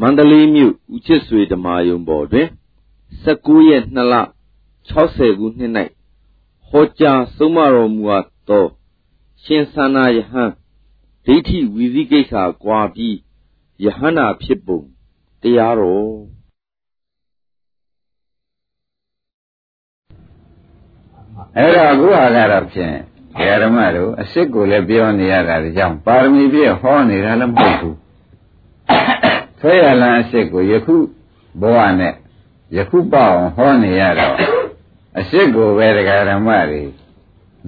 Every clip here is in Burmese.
မန္တလေးမြို့ဦးချစ်ဆွေဓမာယုံပေါ်တွင်19ရက်2လ60ခုနှစ်၌ဟောကြားဆုံးမတော်မူအပ်သောရှင်သန္နာယဟန်ဒိဋ္ဌိဝီဇိကိစ္စကွာပြီးယဟန္တာဖြစ်ပုံတရားတော်အဲ့တော့အခုဟာကတော့ဖြင့်ဓမ္မတို့အစ်စ်ကိုလည်းပြောနေရတာကြောင့်ပါရမီပြည့်ဟောနေတာလည်းမဟုတ်ဘူး ဆွဲရလန်းအစ်စ်ကိုယခုဘဝနဲ့ယခုပေါ့အောင်ဟောနေရတော့အစ်စ်ကိုပဲတရားဓမ္မတွေ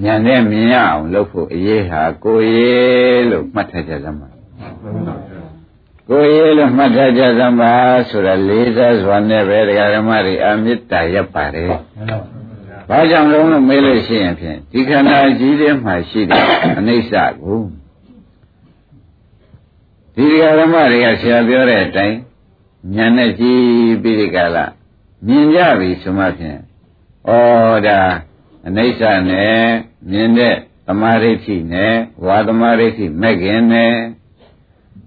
ဉာဏ်နဲ့မြင်ရအောင်လုပ်ဖို့အရေးဟာကိုရေးလို့မှတ်ထားကြသမှာကိုရေးလို့မှတ်ထားကြသမှာဆိုတာလေးစားစွာနဲ့ပဲတရားဓမ္မတွေအမြစ်တာရပ်ပါတယ်ဘာကြောင့်လုံးလို့မေးလို့ရှိရင်ဖြင့်ဒီခန္ဓာကြီးထဲမှာရှိတဲ့အနိစ္စကို ဒီဓမ္မတွေကဆရာပြောတဲ့အတိုင်းဉာဏ်နဲ့ကြည့်ပြီးဒီကလာမြင်ကြပြီဆိုမှဖြင့်ဩဒါအနိစ္စနဲ့မြင်တဲ့သမာဓိဋ္ဌိနဲ့ဝါသမာဓိဋ္ဌိမဲ့ခင်နဲ့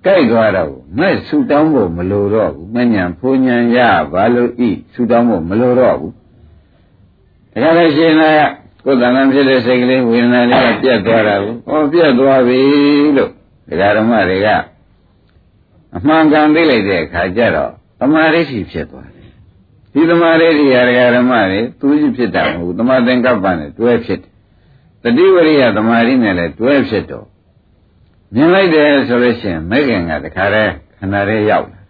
ကြိုက်သွားတော့မဲ့ဆူတောင်းဖို့မလိုတော့ဘူးမညံဖူညံရဘာလို့ဤဆူတောင်းဖို့မလိုတော့ဘူးဒါကြလည်းရှင်လာကိုယ်တဏ္ဍာဖြစ်တဲ့စိတ်ကလေးဝေဒနာလေးကပြတ်သွားတာကိုဩပြတ်သွားပြီလို့ဒကာဓမ္မတွေက အမှန်ကန်သိလိုက်တဲ့အခါကျတော့သမာဓိရှိဖြစ်သွားတယ်ဒီသမာဓိတွေဒကာဓမ္မတွေသူကြီးဖြစ်တာမဟုတ်ဘူးသမာသင်္ကပ္ပနဲ့တွဲဖြစ်တယ်တတိဝရိယသမာဓိနဲ့လည်းတွဲဖြစ်တော့မြင်လိုက်တယ်ဆိုလို့ရှိရင်မဲခင်ကတခါတည်းခန္ဓာထဲရောက်လာ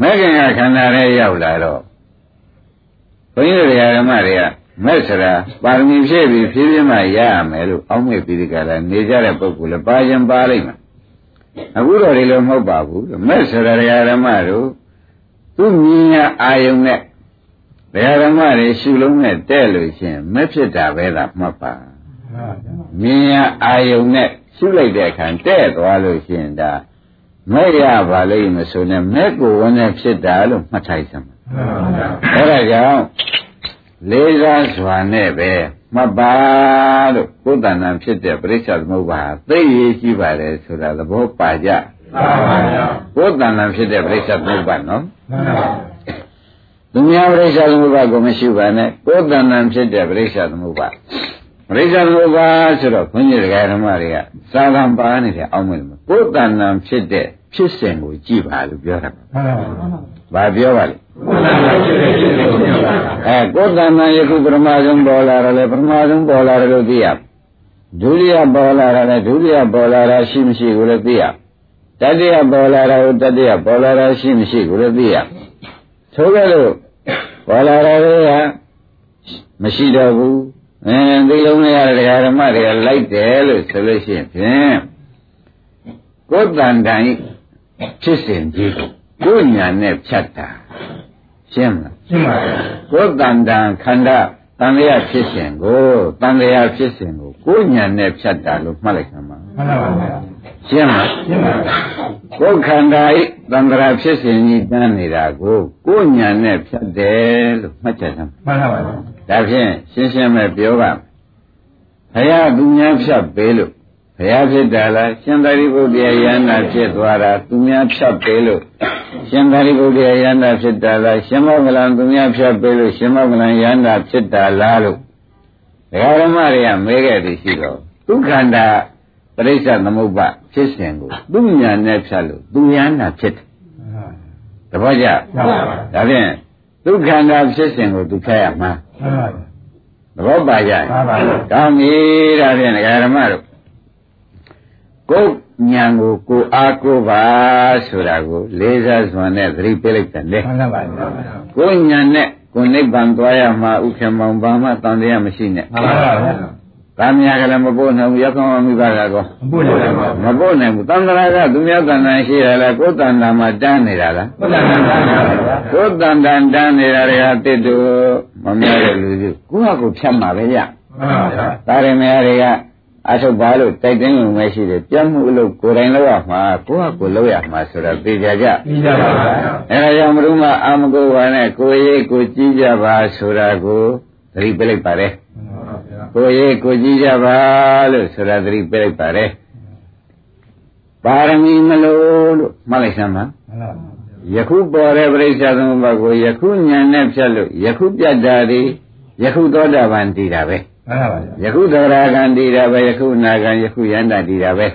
မဲခင်ကခန္ဓာထဲရောက်လာတော့ဘုန်းကြီးတို့ဓမ္မတွေကမဲ့စရာပါရမီဖြည့်ပြီးဖြည်းဖြည်းမှရရမယ်လို့အောက်မေ့ပြီးဒီကလာနေကြတဲ့ပုဂ္ဂိုလ်လည်းပါရင်ပါလိမ့်မယ် အခုတော့ဒီလိုမဟုတ်ပါဘူးမဲ့စရာဓမ္မတို့သူမြင်ရအာယုံနဲ့ဘယ်ဓမ္မတွေရှုလုံးနဲ့တဲ့လို့ရှင်မဲ့ဖြစ်တာပဲလားမှတ်ပါမြင်ရအာယုံနဲ့ရှုလိုက်တဲ့အခါတဲ့သွားလို့ရှင်ဒါမဲ့ရပါလိမ့်မဆိုနဲ့မဲ့ကိုဝန်းနဲ့ဖြစ်တာလို့မှတ်ထားစမ်းအဲ့ဒါကြောင့်လေးစားစွာနဲ့ပဲ မှတ်ပါလို့ကိုယ်တဏ္ဍာဖြစ်တဲ့ပြိဿသမုပ္ပါသိရေးရှိပါတယ်ဆိုတာသဘောပါကြပါပါဘုရားကိုယ်တဏ္ဍာဖြစ်တဲ့ပြိဿသမုပ္ပါနော်မှန်ပါသူများပြိဿသမုပ္ပါကိုမရှိပါနဲ့ကိုယ်တဏ္ဍာဖြစ်တဲ့ပြိဿသမုပ္ပါပြိဿသမုပ္ပါဆိုတော့ဘုန်းကြီးတရားဓမ္မတွေကသာသံပါနေတဲ့အောင်းမယ်ကိုယ်တဏ္ဍာဖြစ်တဲ့ဖြစ်စဉ်ကိုကြည့်ပါလို့ပြောတာပါဘာပြောပါလဲ အဲကိုယ်တဏ္ဍာယခုပရမဇုံပေါ်လာတယ်လေပရမဇုံပေါ်လာတယ်လို့သိရဒုတိယပေါ်လာတယ်လေဒုတိယပေါ်လာတာရှိမရှိကိုလည်းသိရတတိယပေါ်လာတာကိုတတိယပေါ်လာတာရှိမရှိကိုလည်းသိရသို့ကဲ့လို့ပေါ်လာတာတွေကမရှိတော့ဘူးအဲသိလုံးရတဲ့ဓမ္မတွေကလိုက်တယ်လို့ဆိုလို့ရှိရင်ဖြင့်ကိုယ်တန်တန်ဖြစ်စဉ်ကြီးကိုယ်ညာနဲ့ဖြတ်တာ ရှင်းမလားရှင်းပါပြီကိုယ်တန်တန်ခန္ဓာတန်လျာဖြစ်စဉ်ကိုတန်လျာဖြစ်စဉ်ကိုကိုယ်ညာနဲ့ဖြတ်တာလို့မှတ်လိုက်ခါမှာမှန်ပါပါရှင်းမလားရှင်းပါပြီကိုယ်ခန္ဓာဤတန်ត្រာဖြစ်စဉ်ကြီးတန်းနေတာကိုကိုယ်ညာနဲ့ဖြတ်တယ်လို့မှတ်ချက်သမ်းမှန်ပါပါဒါဖြင့်ရှင်းရှင်းပဲပြောပါဘုရားသူများဖြတ်ပေးလို့ ဘုရားဖြစ်တာလားရှင်သာရိပုတ္တရာယန္တာဖြစ်သွားတာသူများဖြတ်ပေးလို့ရှင်သာရိပုတ္တရာယန္တာဖြစ်တာလားရှင်မောကလံသူများဖြတ်ပေးလို့ရှင်မောကလံယန္တာဖြစ်တာလားလို့ဒကာရမတွေကမဲခဲ့သည်ရှိတော့ဒုက္ခန္တာပရိစ္ဆသမုပ္ပါဖြစ်စဉ်ကိုသူညာနဲ့ဖြတ်လို့သူယန္တာဖြစ်တယ်တပည့်ကြဒါဖြင့်ဒုက္ခန္တာဖြစ်စဉ်ကိုသူဖြတ်ရမှာသဘောပါကြ။ကောင်းပြီဒါဖြင့်ဒကာရမတို့ ကိုယ်ဉာဏ်ကိုကိုအားကိုပါဆိုတာကိုလေးစားစွာနဲ့သတိပေးလိုက်တယ်လေမှန်ပါပါကိုယ်ဉာဏ်နဲ့ကိုနိဗ္ဗာန်သွားရမှာဥက္ကမောင်ဘာမှတန်တရားမရှိနဲ့မှန်ပါပါသာမယာကလည်းမပို့နိုင်ဘူးရောက်ကောင်းမိပါကကောမပို့နိုင်ပါဘူးမပို့နိုင်ဘူးတန်ត្រာကသူများတန်တန်ရှိရလားကိုယ်တန်တန်မှာတန်းနေတာလားကိုယ်တန်တန်တန်းနေတာတွေကတစ်တူမများတဲ့လူစုကိုယ့်ဟာကိုယ်ဖြတ်မှာပဲရမှန်ပါပါဒါရမေတွေက အထုတ်ပါလို့တိုက်တင်းလို့မရှိတယ်ပြတ်မှုအလုပ်ကိုယ်တိုင်လုပ်ရမှာကိုယ့်ဟာကိုယ်လုပ်ရမှာဆိုတာသိကြကြသိကြပါပါအဲဒါကြောင့်ဘုရုမအာမကိုပါနဲ့ကိုယ်ရေးကိုကြည့်ကြပါဆိုတာကိုသတိပေးလိုက်ပါတယ်ကိုယ်ရေးကိုကြည့်ကြပါလို့ဆိုတာသတိပေးလိုက်ပါတယ်ပါရမီမလို့လို့မှတ်လိုက်စမ်းပါယခုပေါ်တဲ့ပြိဿသမုပ္ပါကိုယခုဉာဏ်နဲ့ဖြတ်လို့ယခုပြတ်တာဒီယခုသောတာပန်တည်တာပဲ မှန်ပါဗျာယခုသရဂံတည်တာပဲယခုနာဂံယခုယန္တာတည်တာပဲ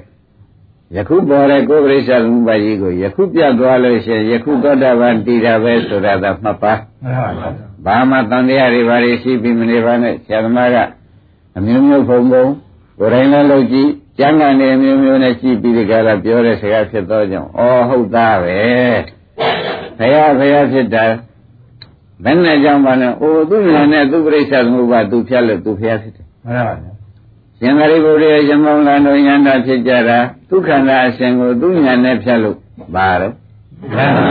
ယခုပေါ်တဲ့ကိုယ်ပြိဿသမုပ္ပါကြီးကိုယခုပြတ်သွားလို့ရှိရင်ယခုသောတာပန်တည်တာပဲဆိုတာသာမှတ်ပါမှန်ပါဗျာဘာမှတန်တရားတွေဘာတွေရှိပြီးမနေပါနဲ့ဆရာသမားကအမျိုးမျိုးဖုံဖုံကိုယ်တိုင်လည်းလုပ်ကြည့်ကျမ်းဂန်တွေအမျိုးမျိုးနဲ့ရှိပြီးဒီကရပြောတဲ့စကားဖြစ်သောကြောင့်ဩဟုတ်သားပဲဘုရားဘုရားဖြစ်တာ ဘယ်နဲ့ကြောင့်ပါလဲအိုသူညာနဲ့သူပြိဿသမုပ္ပါသူဖြတ်လို့သူဘုရားဖြစ်တယ်မှန်ပါဗျာရှင်သာရိပုတ္တရာရှင်မောင်လန်တို့ယန္တာဖြစ်ကြတာဒုက္ခန္တာအရှင်ကိုသူညာနဲ့ဖြတ်လို့ပါတော့မှန်ပါ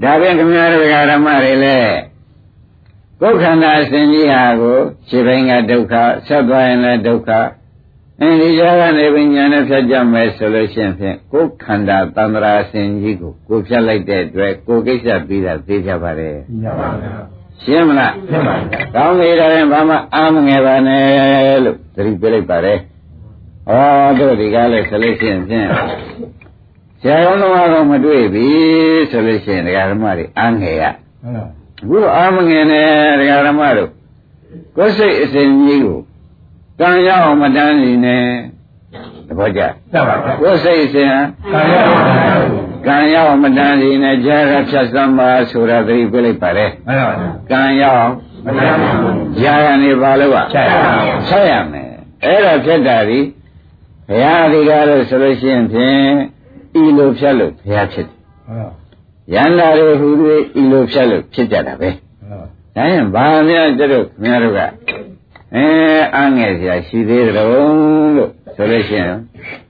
ဗျာဒါဖြင့်ခမည်းတော်ဓမ္မတွေလည်းကိုယ်ခန္ဓာအစဉ်ကြီးဟာကိုခြေပိုင်းကဒုက္ခဆက်သွားရင်လည်းဒုက္ခ အင်းဒီကြားကနေပညာနဲ့ဖြတ်ကြမယ်ဆိုလို့ရှိရင်ဖြင့်ကိုယ်ခန္ဓာတန္တရာအစဉ်ကြီးကိုကိုယ်ဖြတ်လိုက်တဲ့အတွက်ကိုယ်ကိစ္စပြီးတာသိကြပါတယ်ညပါဗျာရှင်းမလားရှင်းပါဗျာကောင်းပြီဒါရင်ဘာမှအာမငယ်ပါနဲ့လို့သတိပေးလိုက်ပါတယ်ဩတို့ဒီကားလဲဆိုလို့ရှိရင်ဖြင့်ဆရာတော်တော်မတွေ့ပြီဆိုလို့ရှိရင်ဒကာဓမ္မတွေအာငယ်ရမှန်ပါအခုတော့အာမငယ်နဲ့ဒကာဓမ္မတို့ကိုယ်စိတ်အစဉ်ကြီးကို ကံရအောင်မတန်းနေနဲ့သဘောကျတတ်ပါဗျာကိုယ်စိတ်အစဉ်ဟာကာယပါဗျာကံရအောင်မတန်းနေနဲ့ကြာရဖြတ်စမ်းပါဆိုတာသတိပေးလိုက်ပါလေမှန်ပါဗျာကံရအောင်မတတ်ပါဘူးကြာရနေပါလို့ကချက်ပါဗျာဆက်ရမယ်အဲ့ဒါဖြစ်တာဒီဘုရားဒီကားလို့ဆိုလို့ရှိရင်ဖြင့်ဤလိုဖြတ်လို့ဘုရားဖြစ်တယ်မှန်ပါယန္တာတွေဟူ၍ဤလိုဖြတ်လို့ဖြစ်ကြတာပဲမှန်ပါဒါရင်ဘာများကျတော့ခင်ဗျားတို့က အဲအားငယ်စရာရှိသေးတယ်လို့ဆိုလို့ရှိရင်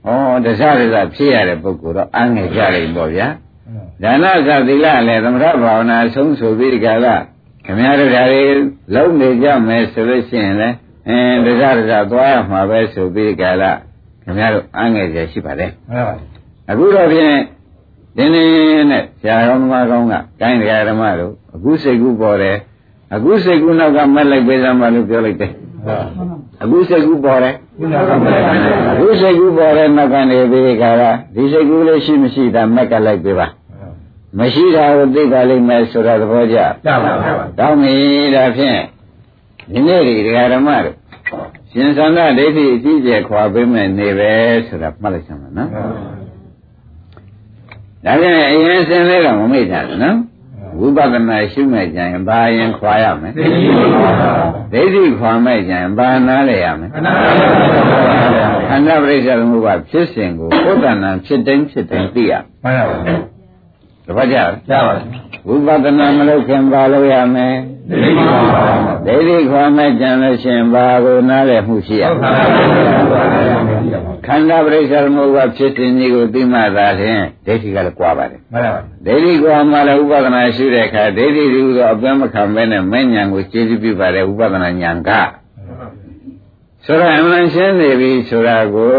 ဩတစရစဖြစ်ရတဲ့ပုဂ္ဂိုလ်တော့အားငယ်ကြလိမ့်ပေါ့ဗျာဒါနသသီလလည်းသမထဘာဝနာအဆုံးဆိုပြီးဒီကလာခင်ဗျားတို့ဓာရီလုံးနေကြမယ်ဆိုလို့ရှိရင်လည်းအဲတစရစသွားရမှာပဲဆိုပြီးဒီကလာခင်ဗျားတို့အားငယ်စရာရှိပါတယ်မှန်ပါအခုတော့ဖြင့်ဒီနေ့နဲ့ဆရာတော်မကောင်းကကိုင်းတရားဓမ္မတို့အခုစိတ်ကူးပေါ်တယ်အခုစိတ်ကူးနောက်ကမက်လိုက်ပေးစမ်းပါလို့ပြောလိုက်တယ် အခုစိတ်ကူးပေါ်တယ်ခုနကမှန်ပါဗျာအခုစိတ်ကူးပေါ်တဲ့နောက်ကနေပြီးခါကဒီစိတ်ကူးလေးရှိမရှိတာမက်ကလိုက်ပေးပါမရှိတာကိုသိပါလိမ့်မယ်ဆိုတာသဘောကျတတ်ပါဗျာကောင်းပြီဒါဖြင့်ဒီနေ့ဒီတရားဓမ္မတို့ရှင်သန္တာဒိဋ္ဌိအကြီးကျယ်ခွာပေးမယ်နေပဲဆိုတာမှတ်လိုက်စမ်းပါနော်ဒါပြန်အရင်စင်လေးတော့မမိတ်တာနော် ဝိပဿနာရှုမဲ့ကြရင်ဘာရင်ခွာရမယ်သိရှိပါဗျာဒိဋ္ဌိခွာမဲ့ကြရင်ဘာနာလဲရမယ်ခဏပါဗျာခန္ဓာပရိစ္ဆေသမုပ္ပါဖြစ်စဉ်ကိုဘုဒ္ဓနာဖြစ်တိုင်းဖြစ်တိုင်းသိရမှန်ပါဗျာတပတ်ကြရပါဗျာဝိပဿနာမလုပ်ခင်ဘာလုပ်ရမယ်သိရှိပါဗျာ ဒိဋ္ဌိခွာမဲ့ကြလို့ရှရင်ဘာကိုနားလည်မှုရှိရဟုတ်မပါလဲဗျာခန္ဓာပရိစ္ဆေသမုပ္ပါဖြစ်စဉ်ကြီးကိုသိမှသာလျှင်ဒိဋ္ဌိကလည်းကြွားပါတယ်မှန်ပါဗျာဒိဋ္ဌိကွာမှလည်းဥပဒနာရှိတဲ့အခါဒိဋ္ဌိဒီဥသောအပင်းမခံမဲနဲ့မဲ့ညာကိုကျေစုပြုပါတယ်ဥပဒနာညာကဆိုတော့အမှန်ရှင်းနေပြီဆိုတာကို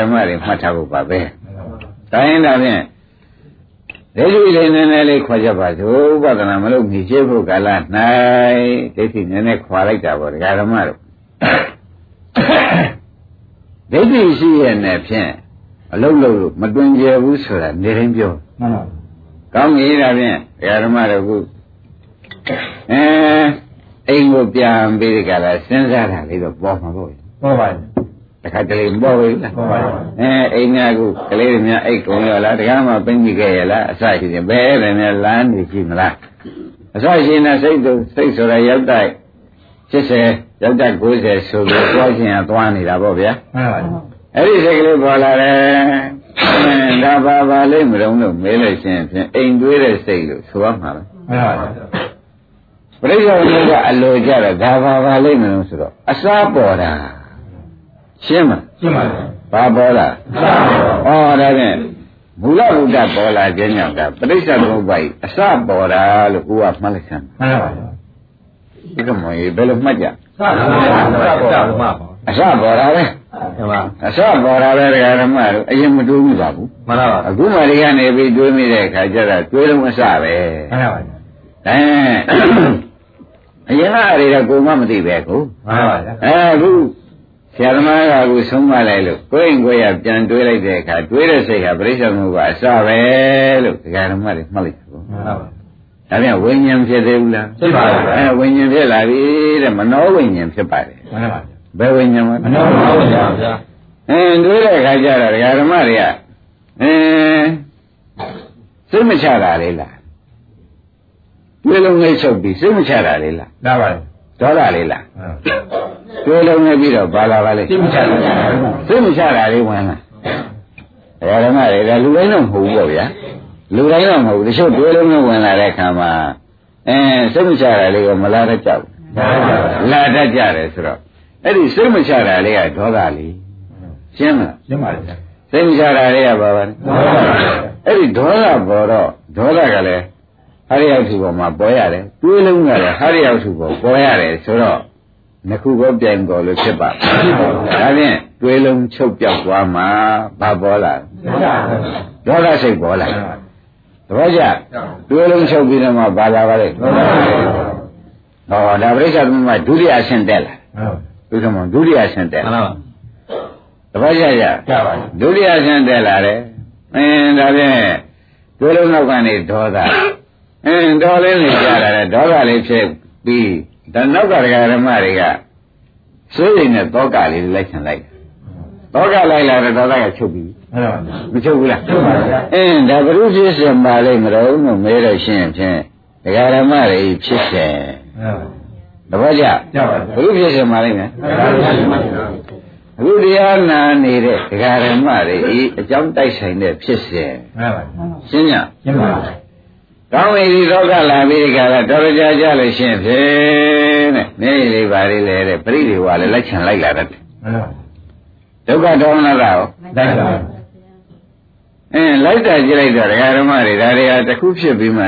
ဓမ္မတွေမှတ်ထားဖို့ပါပဲ။တိုင်းဒါဖြင့် ဒိဋ္ဌိလေးနည်းနည်းလေးခွာကြပါစို့ဥပဒနာမလို့မြည်ချဖို့ကာလ၌ဒိဋ္ဌိနည်းနည်းခွာလိုက်တာပေါ့ဓမ္မတို့ဒိဋ္ဌိရှိရဲ့နဲ့ဖြင့်အလုံးလုံးလို့မတွင်ကြဘူးဆိုတာနေတိုင်းပြောမှန်ပါကောင်းပြီဒါဖြင့်ဓမ္မတို့ခုအဲအိမ်ကိုပြန်ပြီးဒီကလာစဉ်းစားတာလေးတော့ပေါ်မှာပေါ့ဟုတ်ပါဗျာ တခါတလေပေါ်ပြီလားဟုတ်ပါဗျာအဲအိမ်ကခုကလေးတွေများအိတ်ကုန်ရောလားတခါမှပင်းကြည့်ခဲ့ရလားအစရှိတယ်ဘယ်တယ်များလမ်းနေရှိမလားအစရှိနေစိတ်တို့စိတ်ဆိုတာရောက်တိုက်80ရောက်တိုက်90ဆိုပြီးသွားခြင်းကသွားနေတာပေါ့ဗျာမှန်ပါဗျာအဲ့ဒီစိတ်ကလေးပေါ်လာတယ်အဲဒါပါပါလိမ့်မလို့လို့မေးလို့ရှိရင်ဖြင့်အိမ်တွေးတဲ့စိတ်လို့ဆိုရမှာပဲမှန်ပါဗျာပရိစ္ဆေသမုပ္ပါအလိုကြတော့ဒါပါပါလိမ့်မလို့ဆိုတော့အစားပေါ်တာ ရှင်းမလားရှင်းပါဗျာဘာပေါ်လာသာပါဗျာဩဒါဖြင့်မူလဘုဒ္ဓပေါ်လာခြင်းကြောင့်ဒါပရိစ္ဆေသမုပ္ပါကြီးအစားပေါ်တာလို့ကိုကမှတ်လိုက်စမ်းမှန်ပါဗျာဒီကမောကြီးဘယ်လိုမှတ်ကြသာပါဗျာသာပါဗျာအစားပေါ်တာပဲမှန်ပါအစားပေါ်တာပဲဒကာဓမ္မတို့အရင်မတွေးဘူးပါဘူးမှန်ပါဗျာအခုမှဒီကနေပြီးတွေးမိတဲ့အခါကျတော့တွေးလုံးအစပဲမှန်ပါဗျာအဲအရင်ကအရေတော့ကိုယ်မှမသိပဲကိုမှန်ပါဗျာအဲအခု ဆရာသမားကအခုဆုံးမလိုက်လို့ကိုယ်ရင်ကိုယ်ရပြန်တွေးလိုက်တဲ့အခါတွေးတဲ့စိတ်ဟာပြိဿမှုကအစပဲလို့ဒကာဓမ္မတွေမှတ်လိုက်ဒါပြန်ဝိညာဉ်ဖြစ်သေးဘူးလားဖြစ်ပါဘူးအဲဝိညာဉ်ဖြစ်လာပြီတဲ့မနောဝိညာဉ်ဖြစ်ပါတယ်မှန်ပါဗျာဘယ်ဝိညာဉ်မမနောပါဘူးဗျာဗျာအင်းတွေးတဲ့အခါကျတော့ဒကာဓမ္မတွေကအင်းစိတ်မချတာလေလားတွေးလုံးလေးချုပ်ပြီးစိတ်မချတာလေလားလာပါလေဒေါသလေးလားဟု တ်တွေးလုံးလေးပြီးတော့ပါလာပါလေသိမချဘူးဗျာစိတ်မချတာလေးဝင်လာဒကာဓမ္မတွေကလူတိုင်းတော့မဟုတ်ဘူးပေါ့ဗျာလူတိုင်းတော့မဟုတ်ဘူးတချို့တွေးလုံးလေးဝင်လာတဲ့အခါမှာအင်းစိတ်မချတာလေးကမလာတတ်ကြဘူးလာပါဗျာလာတတ်ကြတယ်ဆိုတော့အဲ့ဒီစိတ်မချတာလေးကဒေါသလေးရှင်းမလားရှင်းပါလေဗျာစိတ်မချတာလေးကဘာပါလဲမှန်ပါဗျာအဲ့ဒီဒေါသပေါ်တော့ဒေါသကလည်းဟာရရောက်စုပေါ်မှာပေါ်ရတယ်တွေးလုံးကလည်းဟာရရောက်စုပေါ်ပေါ်ရတယ်ဆိုတော့ နှစ်ခုကိုပြန်ပေါ်လို့ဖြစ်ပါဒါဖြင့်တွေးလုံးချုပ်ပြောက်သွားမှာဘာပေါ်လာဒေါသစိတ်ပေါ်လာသဘောကျတွေးလုံးချုပ်ပြီးတော့မှဘာလာပါလဲဟောဒါပြိဿသမမဒုတိယအဆင့်တက်လာဟုတ်ဒုက္ခမဒုတိယအဆင့်တက်မှန်လာပါသဘောကျကြကြပါဒုတိယဆန်းတက်လာတယ်အင်းဒါဖြင့်ဒုလုံးနောက်ကနေဒေါသအင်းဒေါ်လေးနေကြလာတယ်ဒေါသလေးဖြစ်ပြီး ဒါနောက်ကဒကာဓမ္မတွေကစိုးရိမ်တဲ့တောကလေးလိုက်ချင်လိုက်တောကလိုက်လာတဲ့ဒေါသကချုပ်ပြီးမှန်ပါမချုပ်ဘူးလားချုပ်ပါဗျာအင်းဒါဘုရုဖြစ်စင်ပါလိမ့်မလို့လို့မဲတော့ရှင်းဖြင့်ဒကာဓမ္မတွေဖြစ်စင်ဟုတ်သဘောကျကြပါဘုရုဖြစ်စင်ပါလိမ့်မယ်အခုတရားနာနေတဲ့ဒကာရမတွေဤအကြောင်းတိုက်ဆိုင်တဲ့ဖြစ်စဉ်မှန်ပါရှင်းညရှင်းပါ ကောင်းပြီဒီတော့ကလာပြီးဒီကလာတော်ကြကြလို့ရှင်းဖြင့်တဲ့နေလေးပါလေးလေတဲ့ပရိဒီဝါလည်းလိုက်ချင်လိုက်လာတတ်တယ်မှန်ပါဒုက္ခဒေါမနတာရောတိုက်ပါအင်းလိုက်တာကြည့်လိုက်တော့ဒကာရမတွေဒါတွေကတစ်ခုဖြစ်ပြီးမှ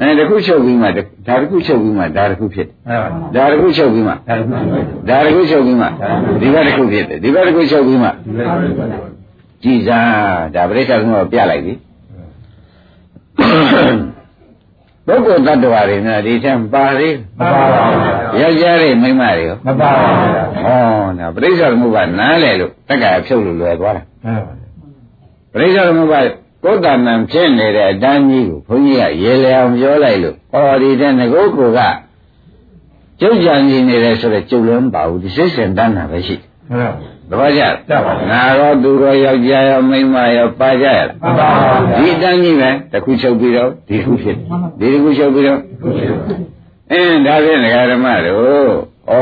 အဲတစ်ခုချုပ်ပြီးမှဒါတစ်ခုချုပ်ပြီးမှဒါတစ်ခုဖြစ်မှန်ပါဒါတစ်ခုချုပ်ပြီးမှဒါလည်းမှန်ပါဒါတစ်ခုချုပ်ပြီးမှဒီဘက်တစ်ခုဖြစ်တယ်ဒီဘက်တစ်ခုချုပ်ပြီးမှကြည်စားဒါပရိစ္ဆေသမုပ္ပါပြလိုက်ပြီ ပုဂ္ဂိုလ်တ attva တွေနဲ့ဒီထက်ပါသေးမပါပါဘူးယောက်ျားတွေမိန်းမတွေရောမပါပါဘူးဩဒါပရိစ္ဆေသမုပ္ပါနားလေလို့တက္ကရာဖြုတ်လို့လွယ်သွားတာမှန်ပါပရိစ္ဆေသမုပ္ပါကိုယ်တဏ္ဏဖြစ်နေတဲ့အတန်းကြီးကိုဘုန်းကြီးကရေလေအောင်ပြောလိုက်လို့ဩဒီတဲ့ငကိုကိုကကျုပ်ကြံနေနေတယ်ဆိုတော့ကျုပ်လည်းမပါဘူးဒီစိတ်စင်တန်းတာပဲရှိမှန်ပါ သဘောကျကြပါဘူးငါရောသူရောယောက်ျားရောမိန်းမရောပါကြရလားမှန်ပါပါဒီတန်းကြီးပဲတစ်ခုချုပ်ပြီးတော့ဒီတစ်ခုဖြစ်ဒီတစ်ခုချုပ်ပြီးတော့အင်းဒါဖြင့်ဒကာဓမ္မတို့ဩ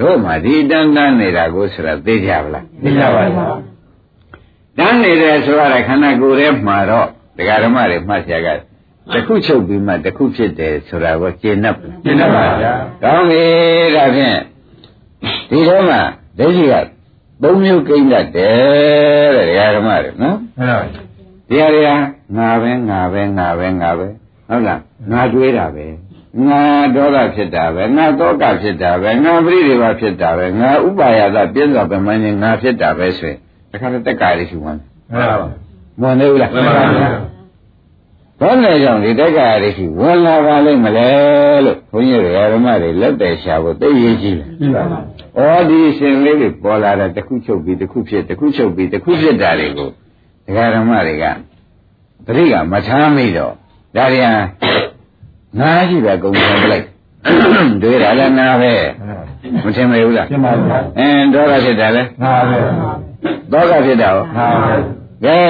တို့မှဒီတန်းတန်းနေတာကိုဆိုတာသိကြပါလားသိကြပါလားတန်းနေတယ်ဆိုရတဲ့ခန္ဓာကိုယ်ထဲမှာတော့ဒကာဓမ္မတွေမှတ်ရကတစ်ခုချုပ်ပြီးမှတစ်ခုဖြစ်တယ်ဆိုတာကိုကျင့်납ရှင်းပါဗျာကောင်းပြီဒါဖြင့် ဒီထဲမှာဒိဋ္ဌိကသုံးမျိုးကိန်းတတ်တယ်တဲ့ဒကာဓမ္မတွေနော်မှန်ပါဒီဟာတွေကငါပဲငါပဲငါပဲငါပဲဟုတ်လားငါတွေးတာပဲငါဒေါသဖြစ်တာပဲငါတောကဖြစ်တာပဲငါပရိဒီဝဖြစ်တာပဲငါဥပါယသပြင်းစွာပင်မင်းငါဖြစ်တာပဲဆိုရင်တခါတည်းတက်ကာရီရှိမှန်းမှန်ပါမဝင်သေးဘူးလားမှန်ပါဗျာဘာနဲ့ကြောင့်ဒီတက်ကာရီရှိဝင်လာပါလိမ့်မလဲလို့ဘုန်းကြီးတွေဓမ္မတွေလက်တယ်ရှာဖို့သိရေးကြည့်တယ်ကြည့်ပါ ဩဒီရှင်လေးတွေပေါ်လာတဲ့တစ်ခုချုပ်ပြီးတစ်ခုဖြစ်တစ်ခုချုပ်ပြီးတစ်ခုဖြစ်တာတွေကိုဒကာဓမ္မတွေကသတိကမထားမိတော့ဒါရီဟာငါးရှိပဲကုန်ပြန်ပလိုက်တွေ့ရလဲငါပဲမထင်မဘူးလားရှင်းပါဗျာအင်းဒေါသဖြစ်တာလဲငါပဲဒေါသဖြစ်တာရောငါပဲကဲ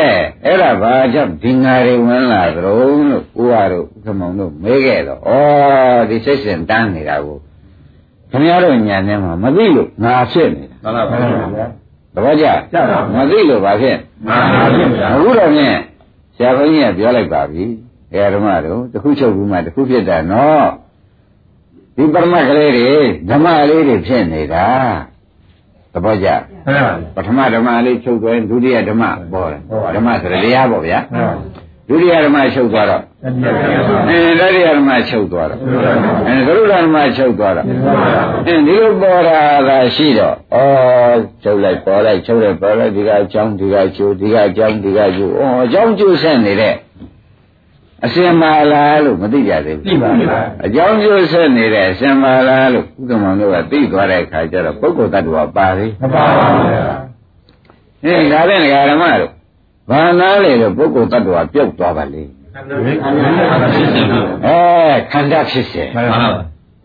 အဲ့ဒါဘာကြောင့်ဒီငါတွေဝင်လာကြုံလို့ဥပါတို့ခမောင်တို့မေးခဲ့တော့ဩဒီစိတ်စဉ်တန်းနေတာကို ခင်ဗျားတို့ညာထဲမှာမသိလို့ငါဖြစ်နေတာမှန်ပါဗျာသဘောကျကျပါမသိလို့ဘာဖြစ်မှန်ပါဗျာအခုတော့ဖြင့်ဆရာဘုန်းကြီးကပြောလိုက်ပါပြီ။အဲဓမ္မတို့တစ်ခုချုပ်ပြီးမှတစ်ခုဖြစ်တာနော်။ဒီပရမတ်ကလေးတွေဓမ္မလေးတွေဖြစ်နေတာ။သဘောကျမှန်ပါပထမဓမ္မလေးချုပ်သွားရင်ဒုတိယဓမ္မပေါ်တယ်ပေါ်ပါဓမ္မဆိုတဲ့တရားပေါ့ဗျာမှန်ပါ။ဒုတိယဓမ္မချုပ်သွားတော့ တတိယဗျာအင်းတတိယဓမ္မချုပ်သွားတော့အင်းသရုဒ္ဓဓမ္မချုပ်သွားတော့အင်းဒီလိုပေါ်တာသာရှိတော့ဩချုပ်လိုက်ပေါ်လိုက်ချုပ်လိုက်ပေါ်လိုက်ဒီကအကြောင်းဒီကကျိုးဒီကအကြောင်းဒီကကျိုးဩအကြောင်းကျိုးဆက်နေတဲ့အစင်မာလားလို့မသိကြသေးသိဘူးပါဗျာအကြောင်းကျိုးဆက်နေတဲ့အစင်မာလားလို့ဥက္ကမတို့ကသိသွားတဲ့အခါကျတော့ပုဂ္ဂိုလ်တ attva ပါသေးမပါပါဗျာအင်းဒါနဲ့ဓမ္မတို့ဘာနာလေလို့ပုဂ္ဂိုလ်တ attva ပြုတ်သွားပါလေမ အဲခန္ဓာဖြစ်စဉ်မှန်ပါ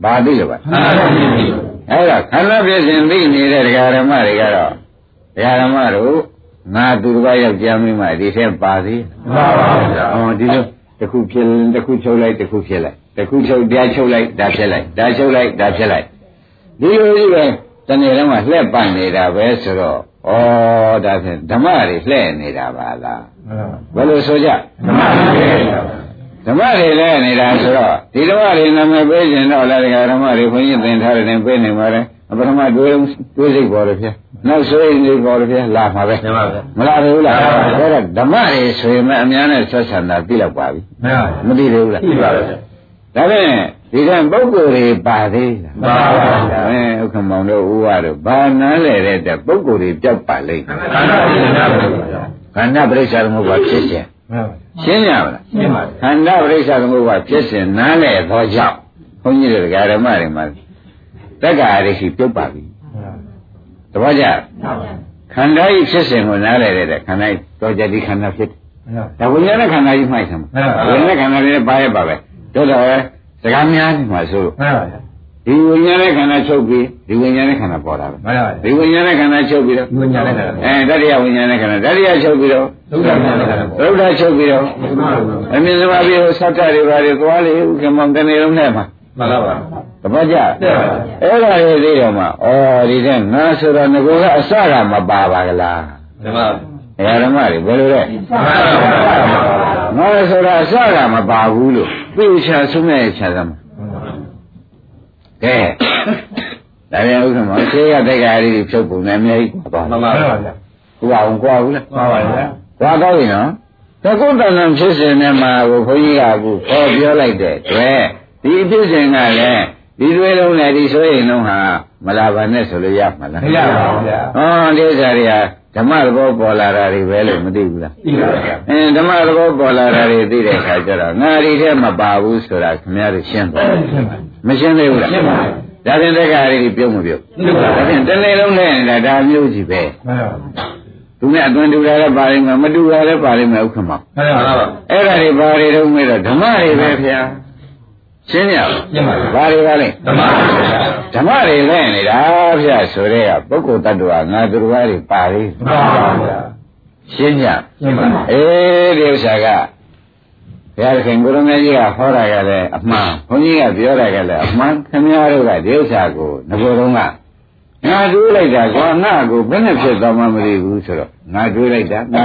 ပါဘာသိလို့ပါခန္ဓာဖြစ်ပြီအဲ့တော့ခန္ဓာဖြစ်စဉ်သိနေတဲ့ဒကာဓမ္မတွေကတော့ဒကာဓမ္မတို့ငါသူတစ်ပါးယောက်ျားမင်းမဒီထဲပါသေးမှန်ပါပါဗျာဟောဒီလိုတစ်ခုဖြစ်ရင်တစ်ခုချုပ်လိုက်တစ်ခုဖြစ်လိုက်တစ်ခုချုပ်တရားချုပ်လိုက်ဒါဖြစ်လိုက်ဒါချုပ်လိုက်ဒါဖြစ်လိုက်ဒီလိုကြီးပဲတနေ့လုံးကလှည့်ပတ်နေတာပဲဆိုတော့ဩဒါဖြင့်ဓမ္မတွေလှည့်နေတာပါလားမှန်ပါ ဘယ်လိုဆိုကြဓမ္မဖြစ်ပြီဓမ္မတွေလည်းနေတာဆိုတော့ဒီဓမ္မတွေနာမည်ပေးခြင်းတော့လည်းဒကာဓမ္မတွေခွင့်ရသင်ထားတယ်နဲ့ပေးနေပါလေပထမတွေးတွေးစိတ်ပေါ်တယ်ဗျာနောက်ဆိုရင်ဒီပေါ်တယ်ဗျာလာမှာပဲမှန်ပါဗျာမလာဘူးလားအဲ့တော့ဓမ္မတွေဆိုရင်အများနဲ့ဆက်ဆံတာသိတော့ပါပြီမှန်ပါမသိသေးဘူးလားပြီပါဗျာဒါဖြင့်ဒီကံပုဂ္ဂိုလ်တွေပါသေးလားမှန်ပါဗျာအဲဥက္ကမောင်တို့ဥဝါတို့ဘာနားလဲတဲ့အတွက်ပုဂ္ဂိုလ်တွေပြောက်ပါလိမ့်ခန္ဓာဖြစ်နေတာပါဗျာ ခန္ဓာပရိစ္ဆာသမုပ္ပါဖြစ်ခြင်းမှန်ပါရှင်းရမလားရှင်းပါခန္ဓာပရိစ္ဆာသမုပ္ပါဖြစ်စဉ်နားလဲသောကြောင့်ဘုန်းကြီးတို့ဓမ္မတွေမှာတက္ကာရိရှိပြုတ်ပါပြီတပည့်ကြခန္ဓာဤဖြစ်စဉ်ကိုနားလဲတဲ့အတွက်ခန္ဓာဤတော်ကြတိခန္ဓာဖြစ်တယ်ဒါဝိညာဉ်နဲ့ခန္ဓာကြီးမှိုက်တယ်ဝိညာဉ်နဲ့ခန္ဓာလေးနဲ့ပါရပါပဲတို့တော့စကားများနေမှာဆိုလို့မှန်ပါဗျာ ဒီဝိညာဉ်နဲ့ခန္ဓာချုပ်ပြီးဒီဝိညာဉ်နဲ့ခန္ဓာပေါ်တာပဲမှန်ပါဗျာဒီဝိညာဉ်နဲ့ခန္ဓာချုပ်ပြီးတော့ဝိညာဉ်နဲ့ခန္ဓာအဲတတိယဝိညာဉ်နဲ့ခန္ဓာတတိယချုပ်ပြီးတော့သုဒ္ဓဉာဏ်နဲ့ခန္ဓာပေါ်သုဒ္ဓချုပ်ပြီးတော့အမြင်စပါပြီးတော့ဆက်တတွေပါတွေသွားလေဥက္ကမောင်တနေ့လုံးနဲ့မှာမှန်ပါပါတပတ်ကြအဲ့ဒါလေးသိတော့မှဩဒီတဲ့ငါဆိုတော့ငကိုကအစကမပါပါကလားဓမ္မအရာဓမ္မတွေဘယ်လိုလဲမှန်ပါပါငါဆိုတော့အစကမပါဘူးလို့သိချာဆုံးမဲ့ချာသမှာ ကဲဒါပြန်ဥက္ကမောင်ခြေရတဲ့ကလေးဖြုတ်ပုံနဲ့အများကြီးသွားမှန်သွားပါဗျာဘူးအောင်ကွာဘူးလားမှန်ပါဗျာကွာတော့ပြီနော်သကုတ္တနံဖြစ်စဉ်နဲ့မှာကိုခွန်ကြီးကအခုဟောပြောလိုက်တဲ့တွေ့ဒီဖြစ်စဉ်ကလည်းဒီတွေလုံးနဲ့ဒီဆိုရင်လုံးဟာမလာပါနဲ့ဆိုလို့ရမှာလားမရပါဘူးဗျာဟောဒီဥစ္စာတွေက ဓမ္မသဘောပေါ်လာတာတွေပဲလို့မသိဘူးလားသိပါဗျာအင်းဓမ္မသဘောပေါ်လာတာတွေသိတဲ့အခါကျတော့ငါဒီထဲမပါဘူးဆိုတာခင်ဗျားတို့ရှင်းပါရှင်းပါမရှင်းသေးဘူးလားရှင်းပါဒါဖြင့်တက္ကရာတွေပြုံးမပြုံးရှင်းပါဒါဖြင့်တစ်နေ့လုံးနဲ့နေတာဒါမျိုးကြီးပဲမှန်ပါသူနဲ့အတွင်တူတာလည်းပါလိမ့်မယ်မတူတာလည်းပါလိမ့်မယ်ဥက္ကမောင်မှန်ပါပါအဲ့ဒါတွေဘာတွေတော့မဲတော့ဓမ္မတွေပဲဗျာ ရှင်းရအောင်ရှင်းပါဘာတွေပါလဲဓမ္မပါဗျာဓမ္မတွေလဲနေတာဗျာဆိုတဲ့ကပုဂ္ဂိုလ်တ attva ငါသူတော်ဘာတွေပါလေမှန်ပါဗျာရှင်းကြရှင်းပါအေးဒီဥစ္စာကဘုရားခင်ကိုရမေကြီးကဟောတာကလည်းအမှန်ဘုန်းကြီးကပြောတာကလည်းအမှန်ခင်ဗျားတို့ကဒီဥစ္စာကိုငကိုယ်တော့ကငါတွေးလိုက်တာကွာငါ့ကိုဘယ်နဲ့ဖြစ်သွားမှမသိဘူးဆိုတော့ငါတွေးလိုက်တာငါ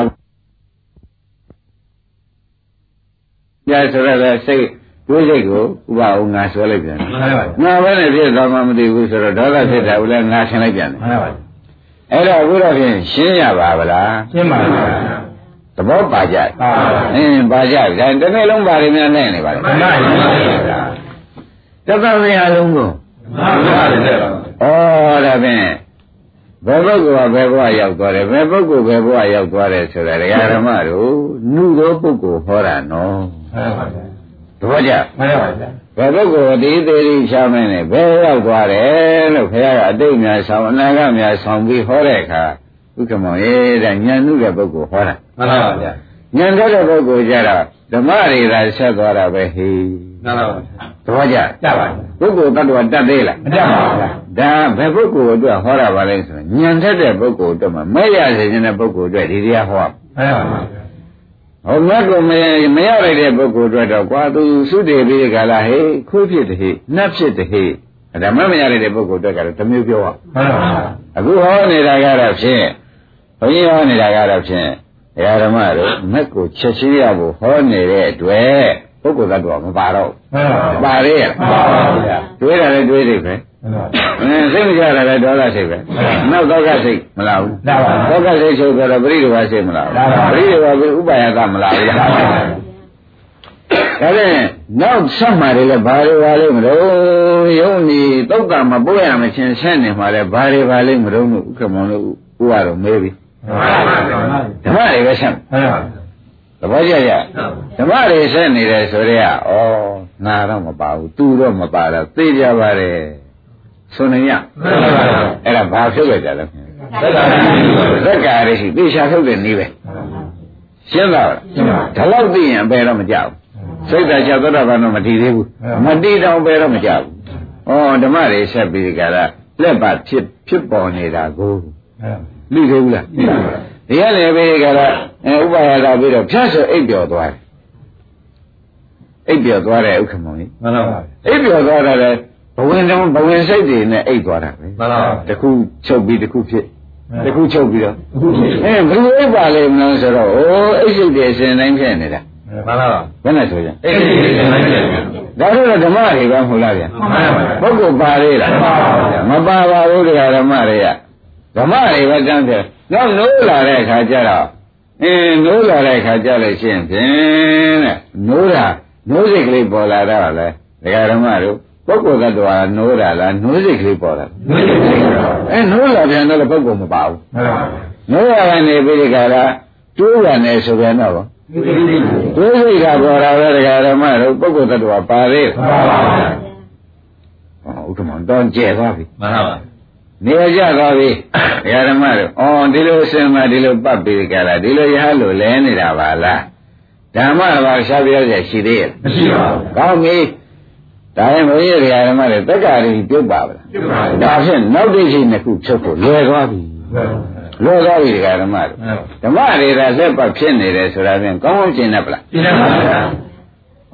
ပြဆိုရတဲ့စိတ် တွေးစိတ်ကိုဥပအောင်ငါဆွဲလိုက်ပြန်တယ်မှန်ပါဗျာငါဘယ်နဲ့ဖြစ်သွားမှမသိဘူးဆိုတော့ဒေါသဖြစ်တာကိုလည်းငါဆင်လိုက်ပြန်တယ်မှန်ပါဗျာအဲ့တော့အခုတော့ဖြင့်ရှင်းရပါဗလားရှင်းပါဗျာသဘောပါကြပါအင်းပါကြဒါတနေ့လုံးပါရင်းများနဲ့နေပါလေမှန်ပါဗျာတသက်မရလုံးကိုမှန်ပါဗျာဩဒါဖြင့်ဘယ်ပုဂ္ဂိုလ်ကဘယ်ဘဝရောက်သွားတယ်ဘယ်ပုဂ္ဂိုလ်ဘယ်ဘဝရောက်သွားတယ်ဆိုတာဒကာဓမ္မတို့နှုသောပုဂ္ဂိုလ်ဟောတာနော်မှန်ပါဗျာ သဘောကျမှန်ပါဗျာဘယ်ပုဂ္ဂိုလ်ဒီသေးသေးချမ်းမင်းနဲ့ဘယ်ရောက်သွားတယ်လို့ခင်ဗျားကအတိတ်များဆောင်အနာဂတ်များဆောင်ပြီးဟောတဲ့အခါဥက္ကမောရေးတဲ့ဉာဏ်နုတဲ့ပုဂ္ဂိုလ်ဟောတာမှန်ပါဗျာဉာဏ်တဲ့ပုဂ္ဂိုလ်ကြတော့ဓမ္မတွေသာဆက်သွားတာပဲဟေးမှန်ပါဗျာသဘောကျကြပါဗျာပုဂ္ဂိုလ်တ attva တတ်သေးလားမတတ်ပါဘူးဗျာဒါဘယ်ပုဂ္ဂိုလ်အတွက်ဟောတာပါလဲဆိုရင်ဉာဏ်ထက်တဲ့ပုဂ္ဂိုလ်အတွက်မှမဲ့ရစေခြင်းတဲ့ပုဂ္ဂိုလ်အတွက်ဒီတရားဟောမှန်ပါဗျာ ဟောမြတ်ကိုမမရလိုက်တဲ့ပုဂ္ဂိုလ်အတွက်တော့ကွာသူသုတေပြီးကြလားဟေးခွေးဖြစ်တဲ့ဟေးနှက်ဖြစ်တဲ့ဟေးဓမ္မမရလိုက်တဲ့ပုဂ္ဂိုလ်အတွက်ကတော့တစ်မျိုးပြောရမှန်ပါဗျာအခုဟောနေတာကတော့ဖြင့်ဘုန်းကြီးဟောနေတာကတော့ဖြင့်ဓမ္မတို့မက်ကိုချက်ချင်းရဖို့ဟောနေတဲ့အတွက်ပုဂ္ဂိုလ်သတ္တဝါမပါတော့မှန်ပါဗျာပါရဲလားမှန်ပါဗျာတွေးတာလည်းတွေးနေပဲမှန်ပါ အင်းစိတ်မကြတာလည်းဒေါသစိတ်ပဲနောက်တော့ကစိတ်မလာဘူးလာပါဘူးဒေါသစိတ်ချုပ်ဆိုတော့ပရိဒီဝစိတ်မလာလာပါဘူးပရိဒီဝကဥပါယကမလာဘူးလားဒါနဲ့နောက်ဆက်မှာတွေလည်းဘာတွေပါလိမ့်မလို့ယုံနေတုတ်ကမပို့ရမချင်းဆက်နေမှာလည်းဘာတွေပါလိမ့်မလို့ဥက္ကမောလို့ဥရတော့မေးပြီမှန်ပါဗျာဓမ္မတွေပဲဆက်မှန်ပါသဘောကျကြဓမ္မတွေဆက်နေတယ်ဆိုတော့ဩငါတော့မပါဘူးသူတော့မပါတော့သိကြပါတယ် ဆိုနေရမှန်ပါဗျာအဲ့ဒါဘာဖြုတ်လိုက်ကြလဲသက်သာပါသက္ကာရရှိသေချာထုတ်တဲ့နည်းပဲရှင်းပါလားရှင်းပါဒါတော့သိရင်အပေတော့မကြောက်ဘူးစိတ်ဓာတ်ချက်သောတာပန်တော့မတည်သေးဘူးမတည်တော့ပဲတော့မကြောက်ဘူးဩဓမ္မတွေဆက်ပြီးကြတာလက်ပါဖြစ်ဖြစ်ပေါ်နေတာကိုလိသေးဘူးလားဒီကလည်းပဲကြတာအဲဥပါယတာပြီးတော့ဖြတ်ဆိုအိပ်ပျော်သွားတယ်အိပ်ပျော်သွားတယ်ဥက္ကမောင်ကြီးမှန်ပါပါအိပ်ပျော်သွားတာလည်းဘ ဝင်တုံးဘဝင်စိတ်တွေနဲ့အိပ်သွားတာပဲမှန်ပါပါတစ်ခုချုပ်ပြီးတစ်ခုဖြစ်တစ်ခုချုပ်ပြီးတော့အခုဖြစ်အဲဘယ်လိုအိပ်ပါလိမ့်မလို့ဆိုတော့အိုးအိပ်စိတ်တွေအစဉ်တိုင်းဖြစ်နေတာမှန်ပါပါဘယ်နဲ့ဆိုကြအဲ့ဒီနေနိုင်တယ်ဒါတော့ဓမ္မတွေပဲမဟုတ်လားဗျာမှန်ပါပါပုဂ္ဂိုလ်ပါသေးလားမှန်ပါဗျာမပါပါဘူးတရားဓမ္မတွေကဓမ္မတွေပဲတန်းတယ်နောက်နိုးလာတဲ့အခါကျတော့အင်းနိုးလာတဲ့အခါကျလို့ရှိရင်ဖြင့်တဲ့နိုးတာနိုးစိတ်ကလေးပေါ်လာတော့လေတရားဓမ္မတို့ ပုဂ္ဂိုလ်သတ္တဝါနိုးတာလားနိုးစိတ်ကလေးပေါ်လာမင်းတို့ကမှန်အဲနိုးလာပြန်တော့ပုဂ္ဂိုလ်မပါဘူးပါပါနိုးရကနေပြီးဒီကရာတိုးရနေဆိုပြန်တော့ဗောဒီဒီဒီမှတိုးစိတ်ကပေါ်လာတဲ့တရားဓမ္မတို့ပုဂ္ဂိုလ်သတ္တဝါပါသေးန်ပါပါဟောဥက္ကမတော့ကျဲသွားပြီမှန်ပါပါနေရာကျသွားပြီဘုရားဓမ္မတို့အော်ဒီလိုအစင်မှာဒီလိုပတ်ပြီးကြတာဒီလိုရဟလို့လဲနေတာပါလားဓမ္မဘာရှားပြောရရှိသေးရဲ့မရှိပါဘူးကောင်းပြီ ဒါရင်ဘုရားဘုရားဓမ္မတွေတက္ကရာကြီးပြုတ်ပါဗလားပြုတ်ပါဘူးဒါဖြင့်နောက်တစ်ချိန်တစ်ခုဖြုတ်ဖို့လွယ်သွားပြီလွယ်သွားပြီဒကာဓမ္မတို့ဓမ္မတွေကလက်ပတ်ဖြစ်နေတယ်ဆိုတာဖြင့်ကောင်းကောင်းကျင့်တတ်ပလားဒီနေ့ပါဗျာ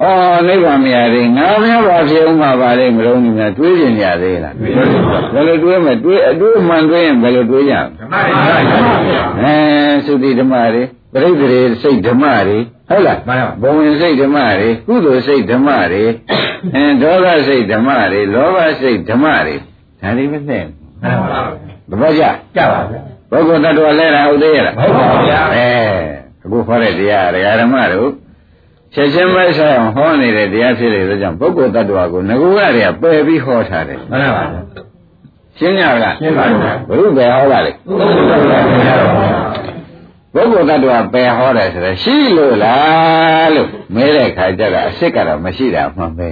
အော်နိဗ္ဗာန်မရသေးငါများပါဖြစ်ဦးမှာပါလေမလုံးကြီးများတွေးကျင်ကြသေးလားဒီလိုပါဘယ်လိုတွေးမလဲတွေးအတွေးမှန်တွေးရင်ဘယ်လိုတွေးကြလဲဓမ္မတွေပါဗျာအဲသုတိဓမ္မတွေပရိသေတွေစိတ်ဓမ္မတွေ ဟုတ်လားမှန်ပါဘဝင်စိတ်ဓမ္မတွေကုသိုလ်စိတ်ဓမ္မတွေအဲဒေါသစိတ်ဓမ္မတွေလောဘစိတ်ဓမ္မတွေဒါတွေပဲနဲ့မှန်ပါသဘောကျကြပါဗျာပုဂ္ဂိုလ်တ attva လဲတာဟုတ်သေးရဲ့လားဟုတ်ပါဗျာအဲအခုခေါ်တဲ့တရားဒကာဓမ္မတို့ချက်ချင်းပဲဆိုင်အောင်ဟောနေတဲ့တရားဖြစ်တဲ့အတွက်ကြောင့်ပုဂ္ဂိုလ်တ attva ကိုငကူရတွေကပယ်ပြီးဟောထားတယ်မှန်ပါပါရှင်းကြလားရှင်းပါဗျာဘုရုပဲဟောတာလေဘုရားဗျာဗျာ ပုဂ္ဂိုလ်တ attva ပယ်ဟောတယ်ဆိုတော့ရှိလို့လားလို့မဲတဲ့ခါကျတော့အစ်စ်ကတော့မရှိတာမှန်ပဲ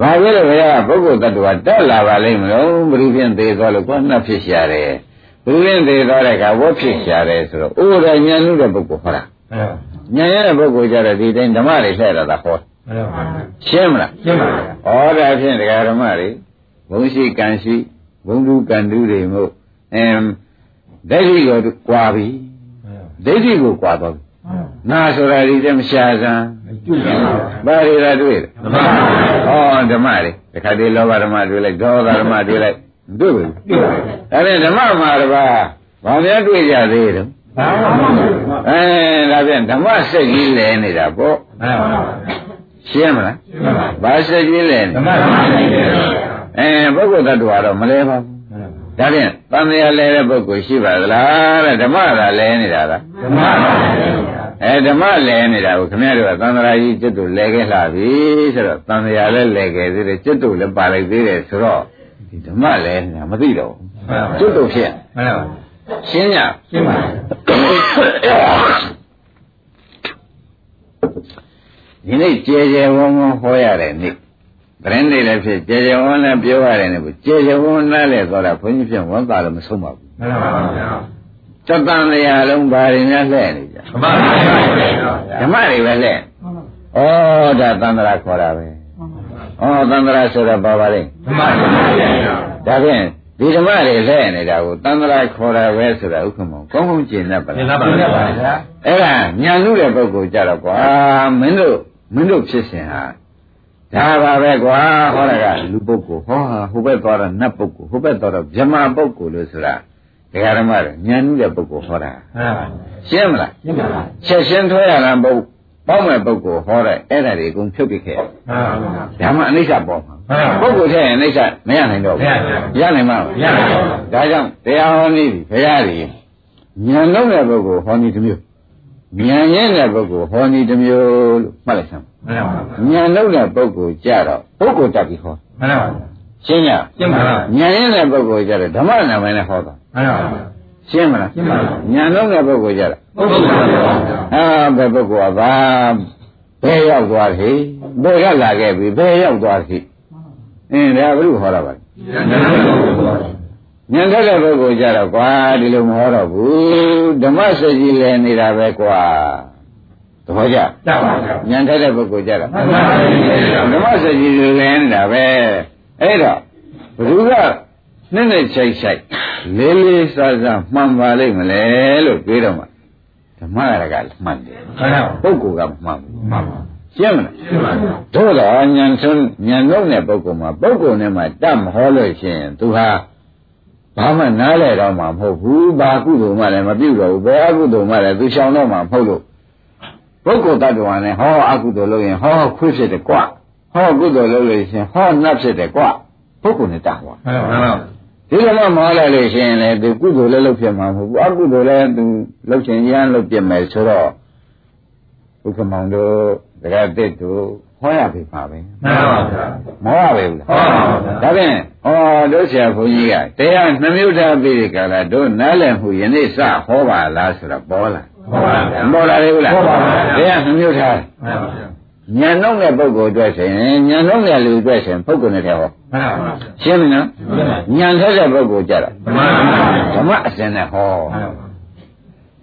ဘာဖြစ်လို့ဘုရားပုဂ္ဂိုလ်တ attva တက်လာပါလိမ့်မလို့ဘုရုဖြင့်သေးသွားလို့ကိုယ်နှက်ဖြစ်ရှာတယ်ဘုရုဖြင့်သေးသွားတဲ့အခါဝတ်ဖြစ်ရှာတယ်ဆိုတော့အိုးတယ်ဉာဏ်လူတဲ့ပုဂ္ဂိုလ်ဟောတာမှန်ပါဉာဏ်ရတဲ့ပုဂ္ဂိုလ်ကြတော့ဒီတိုင်းဓမ္မတွေလှည့်တာသာဟောမှန်ပါရှင်းမလားရှင်းပါဗျာဩဒါဖြင့်တရားဓမ္မတွေဘုံရှိကံရှိဘုံလူကံတူတွေမို့အမ်ဒိဋ္ဌိကိုကွာပြီ ဒိဋ္ဌိကိုကွာတော့ပြီနာဆိုတာဒီတည်းမရှာစမ်းကျွတ်ပါဗျာဘာတွေလာတွေ့လဲဓမ္မပါဗျာဩဓမ္မတွေတခါတည်းလောဘဓမ္မတွေ့လိုက်ဒေါသဓမ္မတွေ့လိုက်မတွေ့ဘူးပြုတ်ပါဗျာဒါနဲ့ဓမ္မမှာတပါးဘာများတွေ့ကြသေးတယ်ဘာမှမဟုတ်ဘူးမှန်အဲဒါဖြင့်ဓမ္မစိတ်ကြီးလဲနေတာပေါ့ပါပါရှင်းမလားရှင်းပါပါဘာစိတ်ကြီးလဲနေဓမ္မပါဗျာအဲပုဂ္ဂိုလ်တ attva တော့မလဲပါဘူး ဒါဖြင့်တန်မြာလဲတဲ့ပုဂ္ဂိုလ်ရှိပါသလားတဲ့ဓမ္မသာလဲနေတာလား ဓမ္မပါဗျာ အဲဓမ္မလဲနေတာကိုခင်ဗျားတို့ကသံဃာကြီးจิตတို့လဲခဲ့လာပြီဆိုတော့တန်မြာလဲလဲခဲ့သေးတယ်จิตတို့လည်းပါလိုက်သေးတယ်ဆိုတော့ဒီဓမ္မလဲနေတာမသိတော့ဘူးจิตတို့ဖြစ် မှန်ပါ ရှင်းရ ရှင်းပါ ဒီနေ့ကျေကျေဝန်းဝန်းဟောရတဲ့နေ့ သတင်းတွေလည်းဖြစ်ကျေကျေဝန်းလည်းပြောရတယ်နဲ့ကျေကျေဝန်းနားလဲသွားတာဘုန်းကြီးပြန်ဝန်တာလည်းမဆုံးပါဘူးမှန်ပါဗျာသတ္တန်တရားလုံးဘာတွေများလှဲ့နေကြဓမ္မပါဗျာဓမ္မတွေပဲလှဲ့ဩဒါသန္တရာခေါ်တာပဲဩသန္တရာဆိုတော့ဘာပါလဲဓမ္မပါဗျာဒါဖြင့်ဒီဓမ္မတွေလှဲ့နေတာကိုသန္တရာခေါ်တာပဲဆိုတာဥက္ကမောကောင်းကောင်းကျင့်တတ်ပါသင်္ကလားပ္ပဗျာဗျာအဲ့ဒါညာလူတဲ့ပုဂ္ဂိုလ်ကြတော့ကွာမင်းတို့မင်းတို့ဖြစ်စဉ်ဟာ ဒါပါပဲကွာဟောတာကလူပုဂ္ဂိုလ်ဟောဟာဟိုဘက်သွားတော့နတ်ပုဂ္ဂိုလ်ဟိုဘက်သွားတော့ဗြဟ္မာပုဂ္ဂိုလ်လို့ဆိုတာဒကာဓမ္မတွေညာလူတဲ့ပုဂ္ဂိုလ်ဟောတာမှန်ပါရှင်းမလားရှင်းပါပါချက်ရှင်းထွဲရတာပုဂ္ပေါက်မဲ့ပုဂ္ဂိုလ်ဟောတဲ့အဲ့ဒါတွေအကုန်ဖြုတ်ပြခဲ့မှန်ပါဗျာဒါမှအနိစ္စပေါ်မှာမှန်ပါပုဂ္ဂိုလ်ထဲရင်အနိစ္စမရနိုင်တော့မရနိုင်ဘူးရနိုင်မှာမရနိုင်ပါဘူးဒါကြောင့်တရားဟောနည်းဘုရားကြီးဉာဏ်လုံးတဲ့ပုဂ္ဂိုလ်ဟောနည်းတစ်မျိုးဉာဏ်ရင်းတဲ့ပုဂ္ဂိုလ်ဟောနည်းတစ်မျိုးလို့မှတ်လိုက်စမ်း မှန်ပါဉာဏ်လုံးတဲ့ပုဂ္ဂိုလ်ကြတော့ပုဂ္ဂိုလ်တက်ပြီးဟောမှန်ပါရှင်းရရှင်းပါလားဉာဏ်ရင်းတဲ့ပုဂ္ဂိုလ်ကြတော့ဓမ္မနာမည်နဲ့ဟောတာမှန်ပါရှင်းမလားရှင်းပါပါဉာဏ်လုံးတဲ့ပုဂ္ဂိုလ်ကြတော့ပုဂ္ဂိုလ်ပါဗျာအာဘယ်ပုဂ္ဂိုလ်ကဘာဘယ်ရောက်သွားပြီဘယ်ကလာခဲ့ပြီဘယ်ရောက်သွားပြီအင်းဒါဘုရုဟောတာပါလဲဉာဏ်လုံးပုဂ္ဂိုလ်ပါဉညံထက်တဲ့ပုဂ္ဂိုလ်ကြတော့ကွာဒီလိုမဟောတော့ဘူးဓမ္မစကြီးလဲနေတာပဲကွာ သဘောကျတတ်ပါဗျာညံထက်တဲ့ပုဂ္ဂိုလ်ကြတော့မှန်ပါဗျာဓမ္မစကြီးလဲနေတာပဲအဲ့တော့ဘုရားကနဲ့နဲ့ချိုက်ချိုက်လေးလေးစားစားမှန်ပါလိမ့်မလဲလို့ပြောတော့မှဓမ္မရကမှန်တယ်မှန်ပါပုဂ္ဂိုလ်ကမမှန်ဘူးမှန်ပါရှင်းမလားရှင်းပါဗျာတို့တော့ညံဆုံးညံလုံးတဲ့ပုဂ္ဂိုလ်မှာပုဂ္ဂိုလ်နဲ့မှတတ်မဟောလို့ရှိရင်သူဟာဘာမှနားလဲတော့မှမဟုတ်ဘူးဘာကုသိုလ်မှလည်းမပြုတော့ဘူးဘယ်အကုသိုလ်မှလည်းသူရှောင်တော့မှမဟုတ်လို့ ပုဂ္ဂိုလ်တ attva နဲ့ဟောအကုသိုလ်လုပ်ရင်ဟောခွေးဖြစ်တယ်ကွဟောကုသိုလ်လုပ်လို့ရှိရင်ဟောနတ်ဖြစ်တယ်ကွပုဂ္ဂိုလ်နဲ့တတ်ဟောမှန်ပါမှန်ပါဒီလိုမှမဟောလိုက်လို့ရှိရင်လေသူကုသိုလ်လည်းလုပ်ဖြစ်မှာမဟုတ်ဘူးအကုသိုလ်လည်းသူလုပ်ချင်ရမ်းလုပ်ပြမယ်ဆိုတော့ဘုခမောင်တို့ဒကာတစ်တို့ဟောရပြီပါပဲမှန်ပါဗျာမဟောရပဲဘူးလားဟောပါဗျာဒါဖြင့်ဩတို့ဆရာဘုန်းကြီးကတရားနှမျိုးထားပြီးဒီကလာတို့နားလည်မှုယနေ့စဟောပါလားဆိုတော့ပေါ်လာဟော ပါဗျာမပေါ်လာသေးဘူးလားပေါ်ပါဗျာတရားနှမျိုးထားမှန်ပါဗျာညံနှုံးတဲ့ပုဂ္ဂိုလ်အတွက်ဆိုရင်ညံနှုံးတဲ့လူအတွက်ဆိုရင်ပုဂ္ဂိုလ်နဲ့တည်းဟောမှန်ပါဗျာရှင်းပြီနော်ညံထက်တဲ့ပုဂ္ဂိုလ်ကြတော့မှန်ပါဗျာဓမ္မအစဉ်နဲ့ဟောမှန်ပါ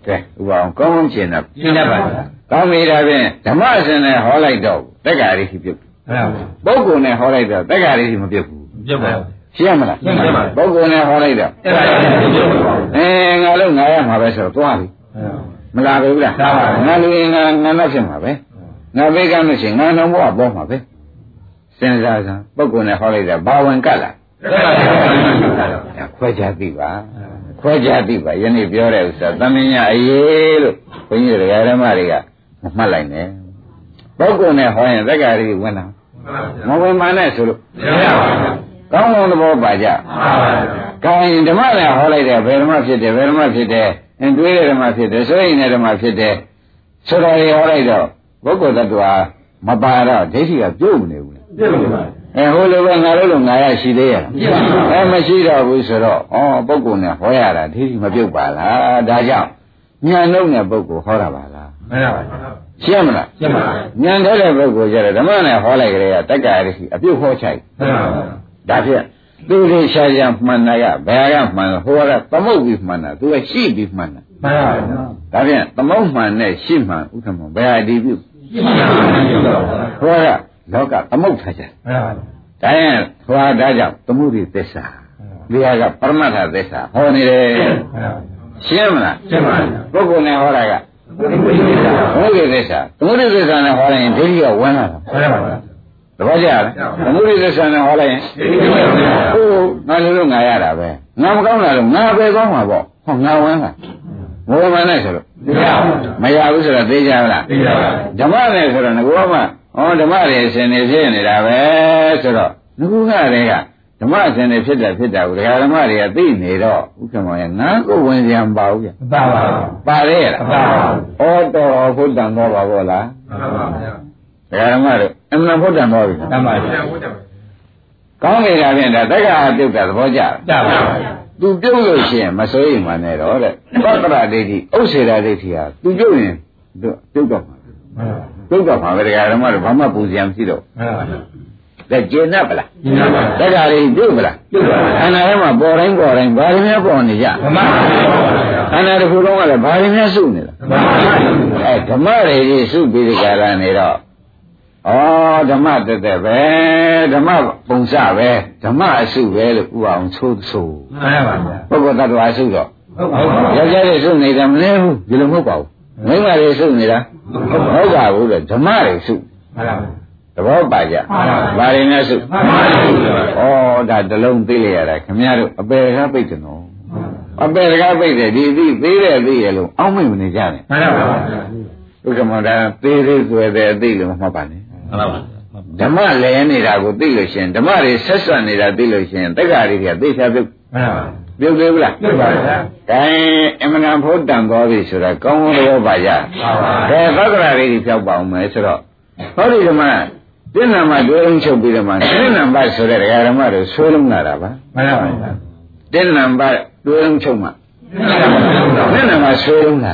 ကဲဥပအောင်ကောင်းကောင်းရှင်းတော့ရှင်းတတ်ပါဗျာကောင်းပြီဒါဖြင့်ဓမ္မအစဉ်နဲ့ဟောလိုက်တော့တက္ကရာရိရှိပြုတ်မှန်ပါဗျာပုဂ္ဂိုလ်နဲ့ဟောလိုက်တော့တက္ကရာရိရှိမပြုတ်ဘူးပြုတ်ပါဗျာရှင်းမလားရှင်းပါပါပုဂ္ဂိုလ်နဲ့ဟောလိုက်တော့အဲ့ဒါလည်းပြုတ်ပါဗျာအဲငါလုံးငါရမှာပဲဆိုတော့သွားပြီ မလာဘူးလားလာပါဘူးငါလူရင်ငါငါတော့ဖြစ်မှာပဲငါဘေးကလို့ရှိရင်ငါနှောင်းဘဝပေါ်မှာပဲစဉ်းစားစမ်းပုဂ္ဂိုလ်နဲ့ဟောလိုက်တာဘာဝင်ကတ်လားဒါခွဲခြားသိပါခွဲခြားသိပါယနေ့ပြောတဲ့ဥစ္စာသမင်ညာအရေးလို့ဘုန်းကြီးတို့ဓမ္မတွေကမမှတ်လိုက်နဲ့ပုဂ္ဂိုလ်နဲ့ဟောရင်သက္ကာရီဝင်တာမဝင်မှန်းနဲ့ဆိုလို့မရပါဘူးကောင်းကောင်းသဘောပါကြမှန်ပါဗျာကောင်းရင်ဓမ္မနဲ့ဟောလိုက်တယ်ဘယ်ဓမ္မဖြစ်တယ်ဘယ်ဓမ္မဖြစ်တယ် အင်းတွေးတဲ့ဓမ္မဖြစ်တယ်ဆိုရင်လည်းဓမ္မဖြစ်တယ်ဆိုတော့ဟောလိုက်တော့ပုဂ္ဂိုလ်တ attva မပါတော့ဒိဋ္ဌိကပြုတ်မနေဘူးလေပြုတ်ပါဗျာအဲဟိုလိုပဲငါတို့လိုငါရရှိသေးရဲ့မရှိပါဘူးအဲမရှိတော့ဘူးဆိုတော့ဩပုဂ္ဂိုလ်နဲ့ဟောရတာဒိဋ္ဌိမပြုတ်ပါလားဒါကြောင့်ဉာဏ်လုံးတဲ့ပုဂ္ဂိုလ်ဟောတာပါလားမှန်ပါဗျာရှင်းမလားရှင်းပါဗျာဉာဏ်ထဲတဲ့ပုဂ္ဂိုလ်ကျတော့ဓမ္မနဲ့ဟောလိုက်ကြတဲ့တက္ကရာရှိအပြုတ်ဟောချိုက်မှန်ပါဗျာဒါဖြင့် သူတွေရှားရှားမှန်တာကဘယ်ကမှန်လဲဟိုကသမုတ်ပြီးမှန်တာသူကရှိပြီးမှန်တာမှန်ပါဗျာဒါဖြင့်သမုတ်မှန်နဲ့ရှိမှန်ဥက္ကမဘယ်အဒီပြုရှင်းပါဗျာရှင်းပါဗျာဟောကလောကသမုတ်ထားကြမှန်ပါဗျာဒါရင်ဟောဒါကြောင့်သမှုရိသစ္စာဒီဟာကပရမတ္ထသစ္စာဟောနေတယ်မှန်ပါဗျာရှင်းမလားရှင်းပါဗျာပုဂ္ဂိုလ်နဲ့ဟောတာကသမုဒိသစ္စာသမုဒိသစ္စာနဲ့ဟောလိုက်ရင်ဒိဋ္ဌိကဝင်လာတာမှန်ပါဗျာ သဘောကျလားသမုဒိသစ္စာနဲ့ဟောလိုက်ရင်ဟိုငါလိုလိုငါရတာပဲငါမကောင်းတာလို့ငါပဲကောင်းမှာပေါ့ဟောငါဝင်လာဘဝမနဲ့ဆိုလို့မရဘူးမရဘူးဆိုတော့သိကြလားသိပါဗျာဓမ္မနဲ့ဆိုတော့ငကောမှဟောဓမ္မတွေအစဉ်နေဖြစ်နေတာပဲဆိုတော့ငကူကတွေကဓမ္မအစဉ်နေဖြစ်တာဖြစ်တာကိုဒကာဓမ္မတွေကသိနေတော့ဥက္ကမောရဲ့ငါကိုဝင်ကြံပါဘူးဗျမပါပါဘူးပါရဲလားမပါပါဘူးဩတော်ဘုဒ္ဓံတော်ပါဘောလားမှန်ပါဗျာဒကာဓမ္မတို့ အမှန်ဘုဒ္ဓံတော်ပြီမှန်ပါဗျာကောင်းနေတာဖြင့်ဒါတက္ကရာပြုတ်တာသဘောကျကြပါဗျာသူပြုတ်လို့ရှိရင်မစိုးရင်မနဲ့တော့တဲ့သတ္တရဒိဋ္ဌိဥစ္စေရာဒိဋ္ဌိဟာသူပြုတ်ရင်သူပြုတ်တော့မှာမှန်ပါပြုတ်တော့မှာပဲဒကာဓမ္မတို့ဘာမှပူစရာမရှိတော့မှန်ပါဗျာလက်ကျင်납ပလားရှင်းပါဗျာတက္ကရာတွေပြုတ်ပလားပြုတ်ပါဗျာခန္ဓာထဲမှာပေါ်တိုင်းပေါ်တိုင်းဘာတွေများပေါ်နေကြဓမ္မပါဗျာခန္ဓာတစ်ခုလုံးကလည်းဘာတွေများစုနေလဲဓမ္မပါဗျာအဲဓမ္မတွေကြီးစုပြီးဒီကရနေတော့ ဩဓမ္မတက်တက်ပဲဓမ္မပုံစပဲဓမ္မအစုပဲလို့ဥအောင်သိုးသိုးမှန်ပါဗျာပုဂ္ဂိုလ်တ attva အစုတော့ဟုတ်ပါဘူးယောက်ျားတွေစုနေတာမလဲဘူးဒီလိုမဟုတ်ပါဘူးမိန်းမတွေစုနေတာမဟုတ်ပါဘူးလေဓမ္မတွေစုမှန်ပါဗျာသဘောပါကြဘာတွေနဲ့စုမှန်ပါဗျာဩဒါတလုံးသိလိုက်ရတာခင်ဗျားတို့အပေကားပိတ်တယ်နော်အပေကားပိတ်တယ်ဒီသိသေးတယ်သိရလို့အောင်းမိတ်မနေကြနဲ့မှန်ပါဗျာဒုက္ခမဒါသေးသေးဆွဲတဲ့အသိလို့မမှတ်ပါနဲ့ မှန်ပါဗျာဓမ္မလဲနေတာကိုသိလို့ရှရင်ဓမ္မတွေဆက်ဆက်နေတာသိလို့ရှရင်တက္ကရာတွေကသိချပြုတ်မှန်ပါပြုတ်သေးဘူးလားပြုတ်ပါဗျာကဲအမှန်တန်ဖို့တန်သွားပြီဆိုတာကောင်းကောင်းသဘောပါကြပါပါကဲသက္ကရာတွေဖြောက်ပါအောင်မယ်ဆိုတော့ဟောဒီဓမ္မပြည့်နာမှာတွဲလုံးချုပ်ပြီးတော့မှပြည့်နာပါဆိုတဲ့ဒကာဓမ္မတွေဆွဲလုံးလာတာပါမှန်ပါဗျာပြည့်နာပါတွဲလုံးချုပ်မှပြည့်နာမှာဆွဲလုံးလာ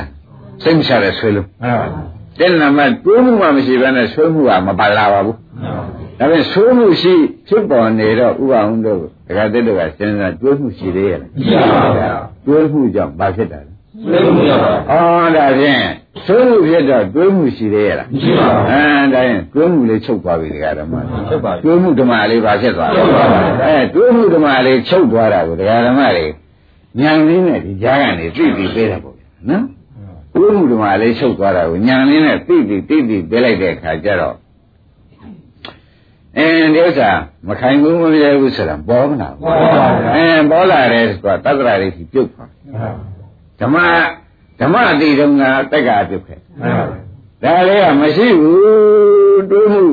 စိတ်မချတဲ့ဆွဲလုံးမှန်ပါဗျာ ပြည့်နာမှာတွဲမှုမှမရှိဘဲနဲ့ဆွဲမှုကမပါလာပါဘူးမှန်ပါဒါပေမဲ့ဆိုးမှုရှိဖြစ်ပေါ်နေတော့ဥပအောင်တို့ဒကာတက်တော့ကစဉ်းစားတွေးမှုရှိသေးရဲ့လားရှိပါဗျာတွေးမှုကြောင့်ဘာဖြစ်တာလဲသိမှုရပါအော်ဒါဖြင့်သိုးမှုဖြစ်တော့တွေးမှုရှိသေးရဲ့လားရှိပါဘူးအဲဒါရင်တွေးမှုလေးချုပ်သွားပြီဒကာဓမ္မချုပ်ပါပြီတွေးမှုဓမ္မလေးဘာဖြစ်သွားလဲချုပ်ပါပြီအဲတွေးမှုဓမ္မလေးချုပ်သွားတာကိုဒကာဓမ္မလေးဉာဏ်လေးနဲ့ဒီကြားကနေသိပြီးပေးတာပေါ့ဗျာနော် တွေးမှုဓမ္မလေးချုပ်သွားတာကိုဉာဏ်လေးနဲ့သိပြီးသိပြီးပေးလိုက်တဲ့အခါကျတော့အင်းဒီဥစ္စာမခိုင်ဘူးမမြဲဘူးဆိုတာပေါ်မလာဘူးပေါ်ပါဗျာအင်းပေါ်လာတယ်ဆိုတာတက္ကရာလေးကြီးပြုတ်သွားဓမ္မဓမ္မအတိတုံးကတက္ကရာပြုတ်ခဲ့ဒါလေးကမရှိဘူးတွေးမှု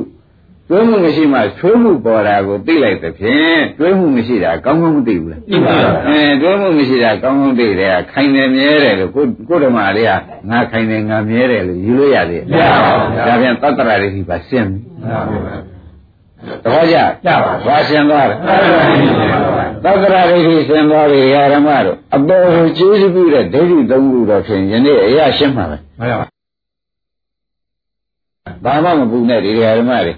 တွေးမှုမရှိမှဆွေးမှုပေါ်တာကိုသိလိုက်တဲ့ဖြင့်တွေးမှုမရှိတာကောင်းကောင်းမသိဘူးလားသိပါဗျာအဲတွေးမှုမရှိတာကောင်းကောင်းသိတယ်ကခိုင်တယ်မြဲတယ်လို့ကိုကိုဓမ္မလေးကငါခိုင်တယ်ငါမြဲတယ်လို့ယူလို့ရသေးတယ်ဒါပြန်တတ္တရာလေးကြီးပါရှင်းပြီသဘောကျကြပါဘာရှင်းသွားလဲသတ္တရာဒိဋ္ဌိဆင်သွားပြီဓမ္မတို့အပေါ်ကိုကျေးဇူးပြုတဲ့ဒိဋ္ဌိသုံးခုတော့ဖြင့်ယနေ့အရာရှင်းမှာပဲမှန်ပါဘာမှမပူနဲ့ဒီဓမ္မတွေ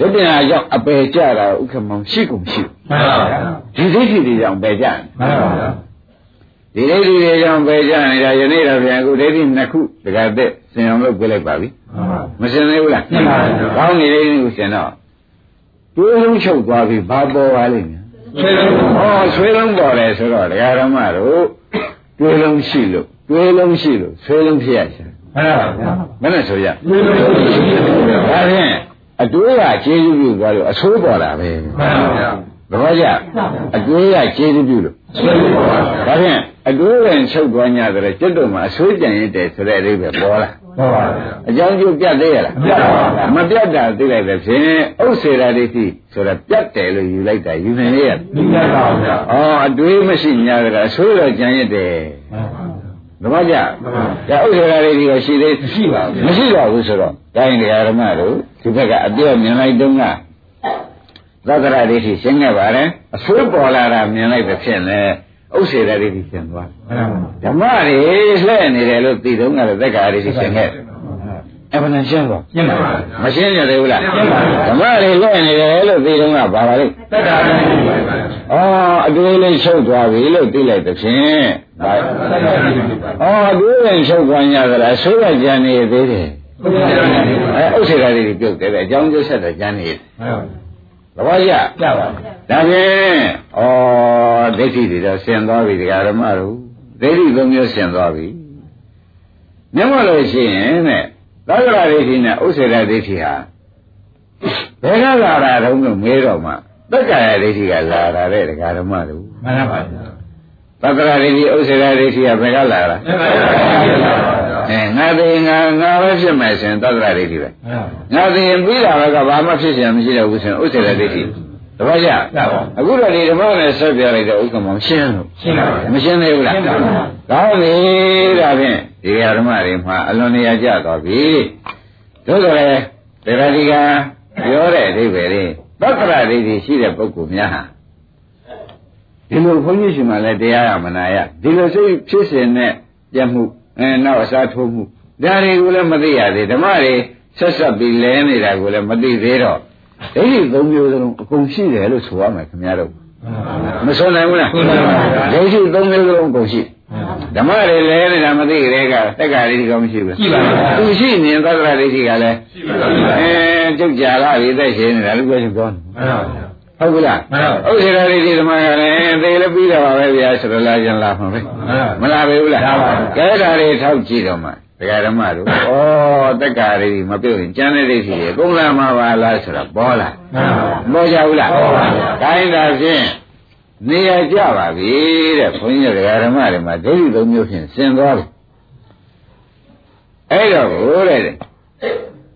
ဒုတိယအကြောင့်အပယ်ကြတာဥက္ကမောင်ရှိကုန်ရှိမှန်ပါဗျာဒီဒိဋ္ဌိတွေကြောင့်ပယ်ကြတယ်မှန်ပါဗျာဒီဒိဋ္ဌိတွေကြောင့်ပယ်ကြနေတာယနေ့တော့ပြန်အခုဒိဋ္ဌိနှစ်ခုတကယ်သက်ဆင်အောင်လုပ်ပြလိုက်ပါပြီမှန်ပါမဆင်သေးဘူးလားရှင်းပါပြီကောင်းနေဒိဋ္ဌိကိုဆင်တော့တွေးလုံးချုပ်သွားပြီဘာပေါ်ပါလိမ့်မယ်ဆွေးလုံး။အော်ဆွေးလုံးပေါ်တယ်ဆိုတော့ဒကာဓမ္မတို့တွေးလုံးရှိလို့တွေးလုံးရှိလို့ဆွေးလုံးဖြစ်ရချင်မှန်ပါဗျာ။မနဲ့ဆိုရဆွေးလုံးရှိတယ်။ဒါဖြင့် အတွေးကကျေးဇူးပြုသွားလို့အဆိုးပေါ်တာပဲမှန်ပါဗျာ။သဘောကျ။အတွေးကကျေးဇူးပြုလို့ဆွေးလုံးပါဗျာဒါဖြင့်အတွေးရင်ချုပ်သွား냐တဲ့ကျွတ်တော့မှာအဆိုးကြံရတဲ့ဆိုတဲ့အဓိပ္ပာယ်ပေါ်လာဟုတ်ပါဗျာ။အကြောင်းကျိုးပြတ်သေးရလားမပြတ်ပါဘူးမပြတ်တာသိလိုက်တဲ့ဖြင့်ဥစ္စေရာဒိဋ္ဌိဆိုတာပြတ်တယ်လို့ယူလိုက်တာယူနေရဒီကပါဗျာ။အော်အတွေးမရှိ냐တဲ့အဆိုးတော့ကြံရတဲ့မှန်ပါဗျာဓမ္မကြဒါဥစ္စာတွေဒီတော့ရှိသေးမရှိပါဘူးမရှိတော့ဘူးဆိုတော့တိုင်းတရားဓမ္မတို့ ဒီဘက်ကအပြောမြင်လိုက်တုန်းကသတ္တရဒိဋ္ဌိရှင်းခဲ့ပါတယ်အဆိုးပေါ်လာတာမြင်လိုက်တဲ့ဖြင့်လေဥစ္စေရဒိဋ္ဌိရှင်းသွားမှန်ပါဓမ္မတွေလှည့်နေတယ်လို့သိတုန်းကလည်းသက္ကာဒိဋ္ဌိရှင်းခဲ့အမှန်တန်ရှင်းသွားရှင်းပါဗျာမရှင်းရသေးဘူးလားရှင်းပါပြီဓမ္မတွေလှည့်နေတယ်လို့သိတုန်းကဘာပါလဲသက်တာလည်းရှိပါဗျာအော်အတွေးလေးချုပ်သွားပြီလို့သိလိုက်တဲ့ဖြင့်ဒါသက်တာလည်းရှိပါဗျာအော်အတွေးလေးချုပ်သွား냐သလားဆိုးရကြံနေသေးတယ်ဟုတ်ပါဗျာ အဲဥစ္စေရာတွေပြုတ်တယ်ပဲအကြောင်းကျိုးဆက်တဲ့ကျမ်းနေမှန်ပါသဘောကျကြပါဗျာဒါဖြင့်ဩဒိဋ္ဌိတွေတော့ဆင်သွားပြီဒကာဓမ္မတို့ဒိဋ္ဌိသုံးမျိုးဆင်သွားပြီမြတ်မလို့ရှိရင်တဲ့သက္ကရာဒိဋ္ဌိနဲ့ဥစ္စေရာဒိဋ္ဌိဟာဘယ်ကလာတာတုံးလို့မေးတော့မှသက္ကာယဒိဋ္ဌိကလာတာတဲ့ဒကာဓမ္မတို့မှန်ပါဗျာသက္ကရာဒိဋ္ဌိဥစ္စေရာဒိဋ္ဌိကဘယ်ကလာတာမှန်ပါဗျာ အဲငါသိငါငါပဲဖြစ်မယ်ဆိုရင်သတ္တရဒိဋ္ဌိပဲငါသိရင်ပြီးတာပဲကဘာမှဖြစ်ခြင်းမရှိတော့ဘူးဆိုရင်ဥစ္စေတဒိဋ္ဌိတပည့်ရအခုတော့ဒီဓမ္မနဲ့ဆက်ပြလိုက်တော့ဥက္ကမောင်ရှင်းလို့ရှင်းပါဘူးမရှင်းသေးဘူးလားရှင်းပါဘူးကောင်းပြီဒါဖြင့်ဒီဓမ္မတွေမှာအလွန်နေရာကျသွားပြီတို့ဆိုလေဒေဝတိကပြောတဲ့အဓိပ္ပာယ်လေးသတ္တရဒိဋ္ဌိရှိတဲ့ပုဂ္ဂိုလ်များဟာဒီလိုဘုန်းကြီးရှင်မှလည်းတရားရမနာရဒီလိုစိတ်ဖြစ်စဉ်နဲ့ပြတ်မှု အဲနောက်အစားထိုးမှုဒါတွေကိုလည်းမသိရသေးဓမ္မတွေဆက်ဆက်ပြီးလဲနေတာကိုလည်းမသိသေးတော့ဒိဋ္ဌိသုံးမျိုးစလုံးအကုန်ရှိတယ်လို့ဆိုရမယ်ခင်ဗျားတို့မဆိုနိုင်ဘူးလားဆိုနိုင်ပါဗျာဒိဋ္ဌိသုံးမျိုးစလုံးအကုန်ရှိဓမ္မတွေလဲနေတာမသိကြတဲ့ကတက္ကရာဒိဋ္ဌိကောမရှိဘူးရှိပါဗျာသူရှိနေသက္ကရာဒိဋ္ဌိကလည်းရှိပါဗျာအဲကျုပ်ကြာလာပြီသက်ရှင်နေတာလူပဲပြောနေမှန်ပါဗျာ ဟုတ်ကလားမှန်ပါဥစ္စေရာဒိဋ္ဌိဓမ္မကလည်းသေလည်းပြီးတော့ပါပဲဗျာဆိုတော့လာကြလာမှာပဲမှန်ပါမလားပဲဘူးလားလာပါဘူးကဲဒါတွေထောက်ကြည့်တော့မှဒကာဓမ္မတို့ဩတက္ကရာဒိဋ္ဌိမပြုတ်ရင်ကျန်တဲ့ဒိဋ္ဌိတွေကုန်လာမှာပါလားဆိုတော့ပေါ်လာမှန်ပါပေါ်ကြဘူးလားပေါ်ပါဗျာဒါရင်ဒါဖြင့်နေရာကြပါပြီတဲ့ဘုန်းကြီးတို့ဒကာဓမ္မတွေမှာဒိဋ္ဌိသုံးမျိုးဖြင့်ဆင်သွားပြီအဲ့တော့ဟိုတဲ့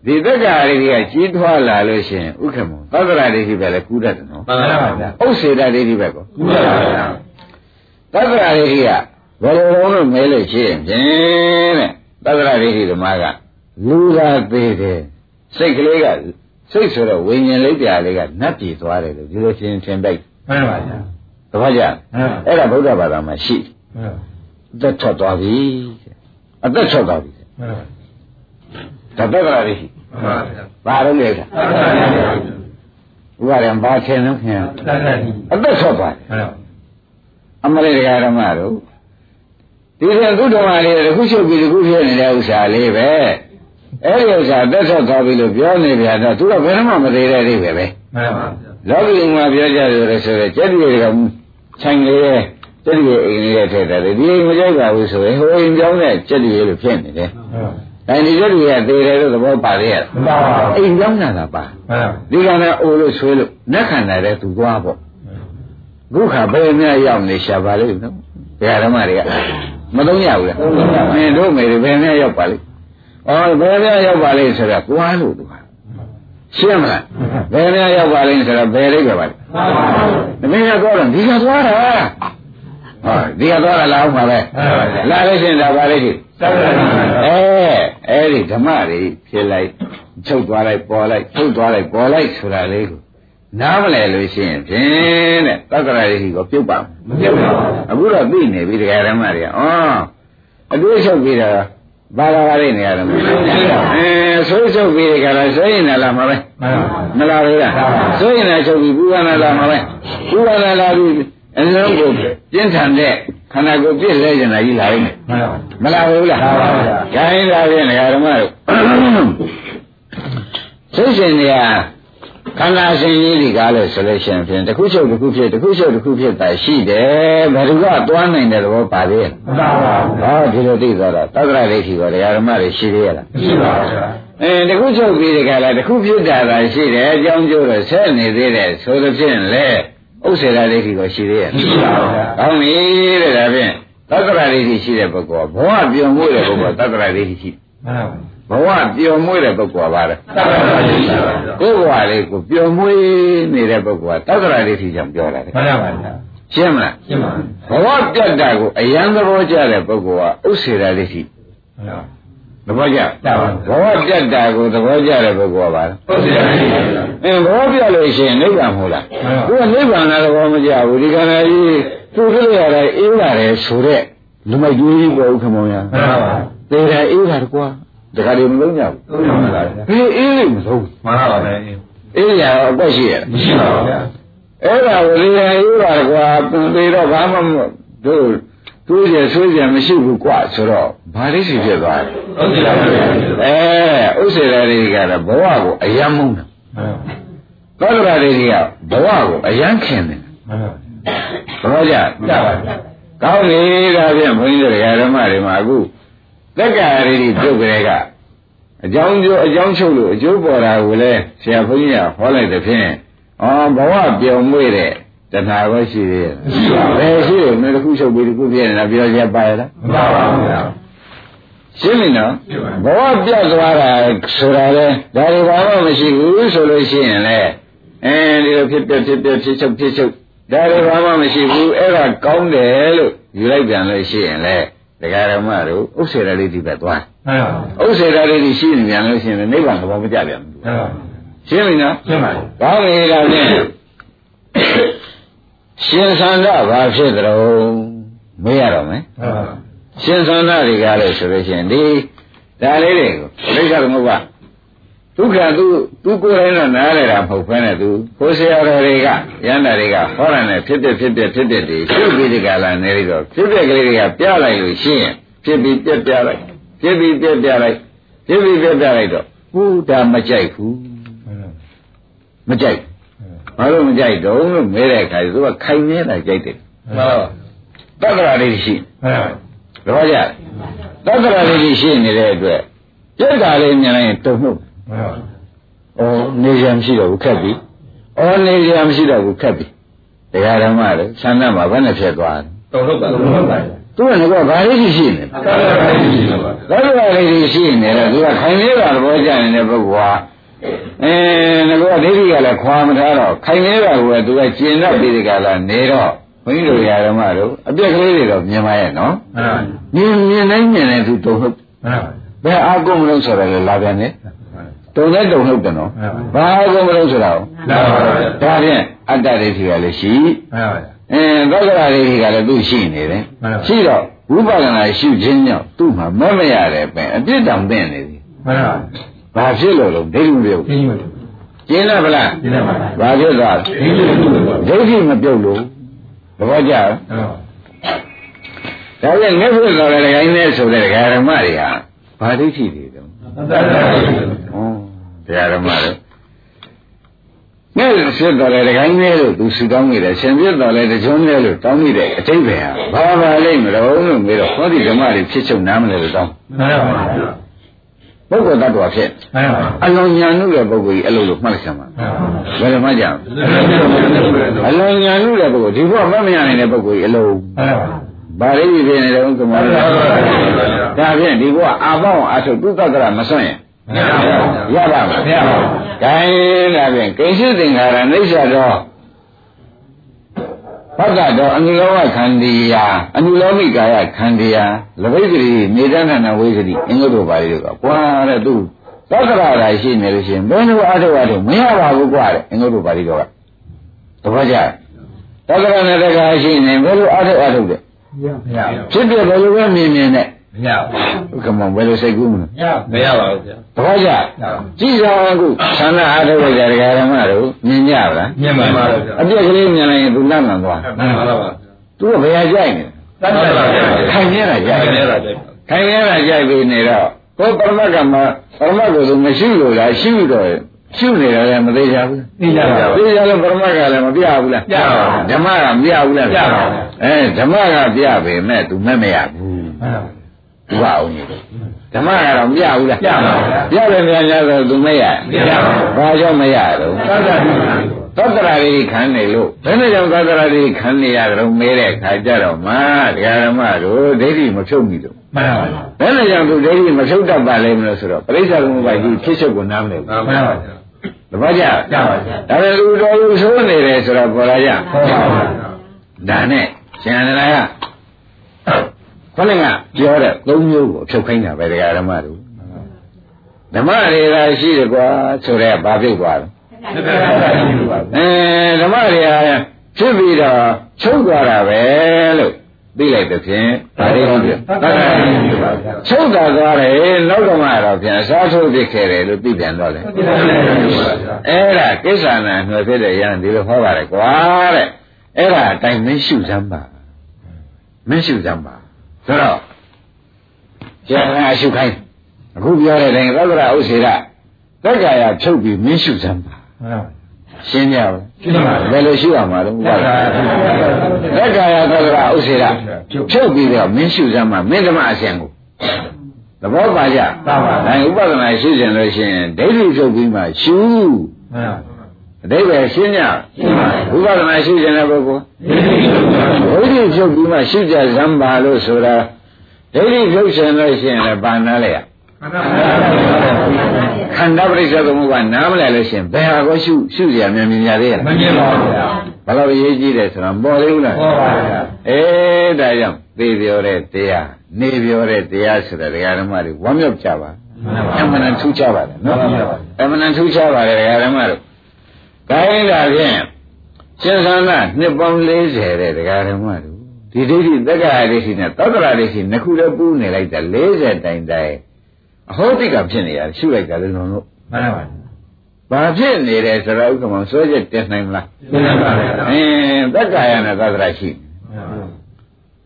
ဒီတက္ကရာဒိဋ္ဌိကကြီးထွားလာလို့ရှိရင်ဥက္ကမောသက္ကရာဒိဋ္ဌိပဲလေကူးတတ်တယ်နော်မှန်ပါဗျာဥစ္စေတဒိဋ္ဌိပဲကောကူးရပါဗျာသက္ကရာဒိဋ္ဌိကဘယ်လိုလုံးလို့မဲလို့ရှိရင်ဖြင့်တဲ့သက္ကရာဒိဋ္ဌိဓမ္မကလူသာသေးတယ်စိတ်ကလေးကစိတ်ဆိုတော့ဝိညာဉ်လေးပြာလေးကနတ်ပြည်သွားတယ်လို့ဒီလိုရှင်းထင်တိုက်မှန်ပါဗျာတပတ်ကြမှန်ပါအဲ့ဒါဗုဒ္ဓဘာသာမှာရှိမှန်ပါအသက်ထွက်သွားပြီအသက်ထွက်သွားပြီမှန်ပါဒါသက္ကရာဒိဋ္ဌိမှန် ပါဗျာဘာလို့လဲဆိုမှန်ပါဗျာဥပါဒံဘာထင်လို့ခင်သတ္တတိအသက်ထွက်သွားတယ်မှန်ပါအမလေးတရားဓမ္မတို့ဒီကကုဓမ္မလေးတစ်ခုချုပ်ပြီးတစ်ခုဖြစ်နေတဲ့ဥစ္စာလေးပဲအဲ့ဒီဥစ္စာသက်ထွက်သွားပြီလို့ပြောနေပြန်တော့သူကဘယ်တော့မှမသေးတဲ့အိဗယ်ပဲမှန်ပါလောကီမှာပြောကြတယ်ဆိုတော့ကျက်တိတွေကခြံလေးရဲ့ကျက်တိရဲ့အိမ်လေးရဲ့ထည့်တယ်ဒီအိမ်မကြိုက်ပါဘူးဆိုရင်ဟိုအိမ်ကြောင်းတဲ့ကျက်တိရဲ့လို့ဖြစ်နေတယ်မှန်ပါ။ ဒါဒီကျက်တိရဲ့သေတယ်လို့သဘောပါလေရမှန်ပါပါအိမ်ကြောင်းတာကပါမှန်ပါဒီကနေ့အိုလို့ဆွေးလို့နက်ခန္ဓာတဲ့သူသွားပေါ့ခုခါဘယ်များရောက်နေရှာပါလိမ့်နော်ဘယ်ဓမ္မတွေကမသုံးရဘူးလားမင်းတို့မေတွေဘယ်များရောက်ပါလိမ့်ဩဘယ်များရောက်ပါလိမ့်ဆိုတော့ကွာလို့သူကရှင်းမလားဘယ်များရောက်ပါလိမ့်ဆိုတော့ဘယ်လေးပဲပါလိမ့်တမင်းကတော့ဒီကသွားတာဟောဒီကသွားတာလာအောင်ပါပဲလာလို့ရှိရင်ဒါပါလိမ့်ရှိသတ္တတိ အဲအဲ့ဒီဓမ္မတွေဖြစ်လိုက်ချုပ်သွားလိုက်ပေါ်လိုက်ချုပ်သွားလိုက်ပေါ်လိုက်ဆိုတာလေးကိုနားမလဲလို့ရှိရင်ဖြင့်တဲ့သက္ကရာရိကိုပြုတ်ပါမပြုတ်ပါဘူးအခုတော့သိနေပြီတရားဓမ္မတွေကဩအတွေ့ချုပ်ပြီးတော့ဘာလာပါလိမ့်နေရတယ်အဲဆိုးချုပ်ပြီးကြလားဆိုရင်လည်းမှာပဲမှန်ပါမလားလေလားဆိုရင်လည်းချုပ်ပြီးပူရနာလာမှာပဲပူရနာလာပြီးအလုံးကိုပြင်းထန်တဲ့ ခန္ဓာကိုယ်ပြည့်လဲကြတာကြီးလာလိမ့်မယ်မှန်ပါမလာဘူးလားမှန်ပါဗျာခိုင်းတာဖြင့်ဓမ္မတို့စိတ်ရှင်တွေကခန္ဓာရှင်ကြီးဒီကားလို့ဆိုလို့ရှိရင်ဖြင့်တစ်ခုချုပ်တစ်ခုဖြစ်တစ်ခုချုပ်တစ်ခုဖြစ်တာရှိတယ်ဘယ်သူကသွားနိုင်တဲ့သဘောပါသေးရဲ့မှန်ပါပါဟောဒီလိုသိသွားတော့သက္ကရာဒိဋ္ဌိကဓမ္မတွေရှိသေးရလားရှိပါဗျာအဲတစ်ခုချုပ်ပြီးဒီကလာတစ်ခုဖြစ်တာသာရှိတယ်အကြောင်းကျိုးတော့ဆက်နေသေးတယ်ဆိုလို့ဖြင့်လေ ဥစ္စေရာဒိဋ္ဌိကရှိသေးရဲ့ရှိပါဗျာကောင်းပြီတဲ့ဒါဖြင့်သက္ကရာဒိဋ္ဌိရှိတဲ့ပုဂ္ဂိုလ်ကဘဝပျော်မွေ့တဲ့ပုဂ္ဂိုလ်ကသက္ကရာဒိဋ္ဌိရှိမှန်ပါဘဝပျော်မွေ့တဲ့ပုဂ္ဂိုလ်ကပါလေသတ္တတိရှိပါဗျာကိုယ်ဘဝလေးကိုပျော်မွေ့နေတဲ့ပုဂ္ဂိုလ်ကသက္ကရာဒိဋ္ဌိကြောင့်ပြောတာလေမှန်ပါဗျာရှင်းမလားရှင်းပါဘဝပြတ်တာကိုအယံသဘောကျတဲ့ပုဂ္ဂိုလ်ကဥစ္စေရာဒိဋ္ဌိမှန်ပါ သဘောကျကျပါဘဝပြတ်တာကိုသဘောကျတဲ့ပုဂ္ဂိုလ်ကပါလေဟုတ်တယ်ဗျာအင်းဘောပြလို့ရှိရင်နိဗ္ဗာန်မဟုတ်လားမှန်ပါသူကနိဗ္ဗာန်လည်းသဘောမကျဘူးဒီကနေ့ကြီးသူကြည့်ရတာအေးလာတယ်ဆိုတော့လူမိုက်ကြီးကြီးပေါ်ဦးခမောင်ရမှန်ပါသေတယ်အေးတာတကွာတခါတည်းမလုံးကြဘူးဟုတ်ပါဗျာဘယ်အေးလိမ့်မလုံးမှန်ပါဗျာအေးရတော့အကွက်ရှိရမရှိပါဘူးဗျာအဲ့ဒါကိုလေအေးတာတကွာသေတော့ဘာမှမတို့ သူ့ရဲ့ဆွေးကြမရှိဘူးကွာဆိုတော့ဘာလေးစီဖြစ်သွားလဲဟုတ်တယ်ဗျာအဲဥစ္စေရာတွေကတော့ဘဝကိုအယံမုန်းတာမှန်သောတရာတွေကဘဝကိုအယံခင်တယ်ပါမှန်သဘောကျပါကြပါဗျာကောင်းပြီဒါဖြင့်ဘုန်းကြီးတို့ဓမ္မတွေမှာအခုသက္ကာရီတွေပြုတ်ကြတဲ့ကအကြောင်းကျိုးအကြောင်းချုပ်လို့အကျိုးပေါ်တာကိုလည်းဆရာဘုန်းကြီးကဟောလိုက်တဲ့ဖြင့်အော်ဘဝပြောင်းမွေ့တဲ့ တဏှာကိုရှိသေးရဲ့ဘယ်ရှိတယ်မင်းတစ်ခုချုပ်ပြီးတစ်ခုပြည့်နေတာပြောကြပါရဲ့လားမှန်ပါဗျာရှင်းပြီနော်ရှင်းပါဘဝပြတ်သွားတာဆိုတာလေဒါတွေဘာမှမရှိဘူးဆိုလို့ရှိရင်လေအဲဒီလိုဖြစ်ပြဖြစ်ပြဖြစ်ချုပ်ဖြစ်ချုပ်ဒါတွေဘာမှမရှိဘူးအဲ့ဒါကောင်းတယ်လို့ယူလိုက်ပြန်လို့ရှိရင်လေတရားဓမ္မတို့ဥစ္စေရလေးဒီပဲသွားမှန်ပါဥစ္စေရလေးဒီရှိနေပြန်လို့ရှိရင်နိဗ္ဗာန်သဘောမကျပြန်ဘူးမှန်ပါရှင်းပြီနော်ရှင်းပါကောင်းပြီဒါဖြင့် ရှင်သန္တာဘာဖြစ်ကြုံမေးရတော့မယ်မှန်ပါရှင်သန္တာတွေကလည်းဆိုလို့ရှိရင်ဒီဒါလေးတွေကိုလိက္ခသမုပ္ပါဒုက္ခသူသူကိုယ်တိုင်တော့နားရတာမဟုတ်ဘဲနဲ့သူကိုယ်ဆရာတော်တွေကရဟန္တာတွေကဟောတယ်နဲ့ဖြစ်ဖြစ်ဖြစ်ဖြစ်ဖြစ်ဖြစ်ဒီရှုပ်ပြီးဒီကလာနေပြီးတော့ဖြစ်ဖြစ်ကလေးတွေကပြလိုက်လို့ရှိရင်ဖြစ်ပြီးပြက်ပြလိုက်ဖြစ်ပြီးပြက်ပြလိုက်ဖြစ်ပြီးပြက်ပြလိုက်တော့ဟူဒါမကြိုက်ဘူးမှန်မကြိုက်ဘာ လို့မကြိုက်တော့လို့မဲတဲ့အခါကျသူကခိုင်နေတာကြိုက်တယ်ပါတက္ကရာလေးရှိမှန်ပါတော့ကြတက္ကရာလေးရှိနေတဲ့အတွက်ပြက်တာလေးမြင်လိုက်ရင်တုံ့နှုတ်မှန်ပါ။အော်နေရမရှိတော့ဘူးခက်ပြီ။အော်နေရမရှိတော့ဘူးခက်ပြီ။တရားဓမ္မလေဆန္ဒမှာဘယ်နဲ့ဖြစ်သွားလဲတုံ့လို့ပါတုံ့လို့ပါ။သူကလည်းဘာလေးရှိရှိနေသတ္တတိရှိပါ။တက္ကရာလေးရှိနေတယ်သူကခိုင်နေတာသဘောကျနေတဲ့ပုဂ္ဂိုလ်ဟာ အဲငါကဒိဋ္ဌိကလည်းခွာမထားတော့ခိုင်နေတာကသူကကျင်တော့ပြီးဒီကလာနေတော့ဘုန်းကြီးတို့ဓမ္မတို့အပြက်ကလေးတွေတော့မြင်ပါရဲ့နော်မှန်ပါ။မြင်မြင်တိုင်းမြင်တိုင်းသူတုံ့နှုတ်မှန်ပါဘယ်အာကုန်မလို့ဆိုရလဲလာပြန်နေတုံနဲ့တုံနှုတ်တယ်နော်မှန်ပါဘာအာကုန်မလို့ဆိုတာကိုမှန်ပါဗျာဒါဖြင့်အတ္တဒိဋ္ဌိကလည်းရှိမှန်ပါအင်းသောကရာဒိဋ္ဌိကလည်းသူ့ရှိနေတယ်မှန်ပါရှိတော့ဝိပဿနာရှုခြင်းကြောင့်သူ့မှာမမရတဲ့ပင်အပြစ်တောင်သိနေသည်မှန်ပါ ဘာဖြစ်လို့လဲဒိဋ္ဌိမပြုတ်ရှင်းပါဟကျင်းလားဗလားကျင်းပါပါဘာဖြစ်သွားဒီလိုလိုပါဒိဋ္ဌိမပြုတ်လို့သဘောကျလားဟုတ်ဒါပြန်ငှက်ဖြစ်သွားတဲ့ခိုင်းနဲ့ဆိုတဲ့ဓမ္မတွေဟာဘာဒိဋ္ဌိတွေတုံးသတ္တရာရှိတယ်ဩတရားဓမ္မတွေငှက်ဖြစ်သွားတဲ့ခိုင်းနဲ့လို့သူစုတောင်းနေတယ်ရှင်ဖြစ်သွားတဲ့ကြုံနဲ့လို့တောင်းနေတဲ့အတိတ်ပဲဟာဘာပါလိမ့်မလို့လို့ပြီးတော့ဟောဒီဓမ္မတွေဖြစ်ချုပ်နားမလဲလို့တောင်းမှန်ပါပါ ပုဂ္ဂိုလ်တ attva ဖြစ်မှန်ပါပါအလွန်ညာနုတဲ့ပုဂ္ဂိုလ်ကြီးအဲ့လိုလို့မှတ်လိုက်စမ်းပါဘယ်လိုမှကြအောင်အလွန်ညာနုတဲ့ပုဂ္ဂိုလ်ဒီဘုရားမမရနိုင်တဲ့ပုဂ္ဂိုလ်ကြီးအလုံးမှန်ပါဘာလေးကြီးဖြစ်နေတယ်ဥက္ကမောဒါဖြင့်ဒီဘုရားအာပေါင်းအထုသူတ္တရမစွန့်ရင်ရပါမမလားရပါဘူးဂိုင်းဒါဖြင့်ကိစ္စသင်္ခါရအိဋ္ဌတော် ဘဂ္ဂတော်အနုလောမခန္ဒီယာအနုလောမိကာယခန္ဒီယာလဘိသတိနေတဏ္ဍနာဝိသတိအင်္ဂုတ္တပါဠိတို့ကကွာတဲ့သူသက္ကရာဓာရှိနေလို့ရှိရင်ဘယ်လိုအထုအထုမရပါဘူးကွာတဲ့အင်္ဂုတ္တပါဠိတို့ကသဘောကျသက္ကရာနဲ့တက္ကရာရှိနေဘယ်လိုအထုအထုတဲ့မရဖြစ်ပြဘယ်လိုပဲမြင်မြင်နဲ့ မရဘူးကမ္ဘာဘယ်လိုစိတ်ကူးမလဲမရပါဘူးဗျာသဘောကျကြည့်ကြအောင်အခုသန္တာအားထုတ်ကြတဲ့ဓမ္မတို့မြင်ကြလားမြင်ပါပါဗျာအပြက်ကလေးမြင်လိုက်ရင်သူလန့်လန့်သွားမှန်ပါပါသူကဘယ်ဟာကြိုက်နေသတ္တရာရှိတယ်ခိုင်ရတာကြိုက်ခိုင်ရတာကြိုက်ခိုင်ရတာကြိုက်ပြီးနေတော့ကိုယ်ပရမတ်ကမှာပရမတ်ကိုသူမရှိလို့လားရှိတော့ရှုနေတယ်လည်းမသေးကြဘူးသိကြပါဘူးသိကြလို့ပရမတ်ကလည်းမပြဘူးလားပြပါဘူးဓမ္မကမပြဘူးလားပြပါဘူးအဲဓမ္မကပြပေမဲ့ तू မဲ့မရဘူးမှန်ပါ သူကအောင်ကြီးဓမ္မကတော့မပြဘူးလားပြပါဘူးပြတယ်များများဆိုသူမရမရပါဘူးဘာကြောင့်မရတော့သတ္တရာရှိတယ်သတ္တရာတွေခံနေလို့ဘယ်နဲ့ကြောင့်သတ္တရာတွေခံနေရကြုံမဲတဲ့ခါကြတော့မှတရားဓမ္မတို့ဒိဋ္ဌိမဖြုတ်မိလို့မှန်ပါပါဘယ်နဲ့ကြောင့်သူဒိဋ္ဌိမဖြုတ်တတ်ပါလိမ့်မလို့ဆိုတော့ပရိစ္ဆေသမုပ္ပါဒ်ကြီးဖြစ်ချုပ်ကိုနားမလဲဘူးမှန်ပါပါတပည့်ကြကြပါဗျာဒါပေမဲ့လူတော်လူဆိုးနေတယ်ဆိုတော့ပေါ်လာကြဟုတ်ပါပါဒါနဲ့ရှင်န္ဒရာက ခொနကပြောတဲ့သုံးမျိုးကိုဖြုတ်ခိုင်းတာပဲတရားဓမ္မတို့ဓမ္မတွေကရှိတယ်ကွာဆိုတော့ဘာဖြစ်သွားလဲသတ္တရာရှိတယ်ပါအဲဓမ္မတွေကဖြစ်ပြီးတော့ချုပ်သွားတာပဲလို့သိလိုက်တဲ့ဖြင့်ဒါလေးဟုတ်ပြီသတ္တရာရှိတယ်ပါဗျာချုပ်တာသွားတယ်နောက်တော့မှတော့ပြန်အစားထိုးဖြစ်ခဲ့တယ်လို့သိပြန်တော့တယ်သတ္တရာရှိတယ်ပါဗျာအဲ့ဒါကိစ္ဆာနာနှွယ်ဖြစ်တဲ့ရန်ဒီလိုဟောပါတယ်ကွာတဲ့အဲ့ဒါအတိုင်းမင်းရှုစမ်းပါမင်းရှုစမ်းပါ ဆိုတော့ကျန်တာရှုခိုင်းအခုပြောတဲ့အတိုင်းသက္ကရာဥစ္စေရတက္ကာယဖြုတ်ပြီးမင်းရှုစမ်းပါမှန်ပါရှင်းကြပါရှင်းပါပြီဘယ်လိုရှုရမှာလဲဥပါဒလက်ကာယသက္ကရာဥစ္စေရဖြုတ်ပြီးတော့မင်းရှုစမ်းမှာမင်းဓမ္မအစဉ်ကိုသဘောပါကြပါပါဒါဥပဒနာရှုကျင်လို့ရှိရင်ဒိဋ္ဌိဖြုတ်ပြီးမှရှုမှန်ပါ အတိပ္ပယ်ရှင်းကြရှင်းပါပြီဥပဒနာရှုကျင်တဲ့ပုဂ္ဂိုလ်ဒီလိုဆိုပါဒိဋ္ဌိဖြုတ်ပြီးမှရှုကြဇံပါလို့ဆိုတာဒိဋ္ဌိဖြုတ်ရှင်လို့ရှိရင်လည်းပါနာလေရခန္ဓာပရိစ္ဆေသမုပ္ပါနားမလဲလို့ရှိရင်ဘယ်ဟာကိုရှုရှုရမြင်မြင်ရသေးရဲ့မမြင်ပါဘူးဗျာဘယ်လိုအရေးကြီးတယ်ဆိုတော့ပေါ်သေးဘူးလားပေါ်ပါဗျာအေးဒါကြောင့်သိပြောတဲ့တရားနေပြောတဲ့တရားဆိုတဲ့ဒကာဓမ္မတွေဝမ်းမြောက်ကြပါအမှန်တန်ထူးခြားပါတယ်နော်အမှန်တန်ထူးခြားပါတယ်ဒကာဓမ္မတို့ ဒါရင်ဒါဖြင့်ရှင်သန္တာနှစ်ပေါင်း40တဲ့ဒကာဓမ္မတို့ဒီဒိဋ္ဌိတက္ကရာဒိဋ္ဌိနဲ့သတ္တရာဒိဋ္ဌိနှစ်ခုလည်းပူးနေလိုက်တာ40တိုင်တိုင်အဟောတိကဖြစ်နေရရှုလိုက်တာလည်းလုံးလို့မှန်ပါပါဘာဖြစ်နေတယ်ဆိုတော့ဥက္ကမောင်စွဲချက်တင်နိုင်မလားရှင်းပါဗျာအင်းတက္ကရာနဲ့သတ္တရာရှိတ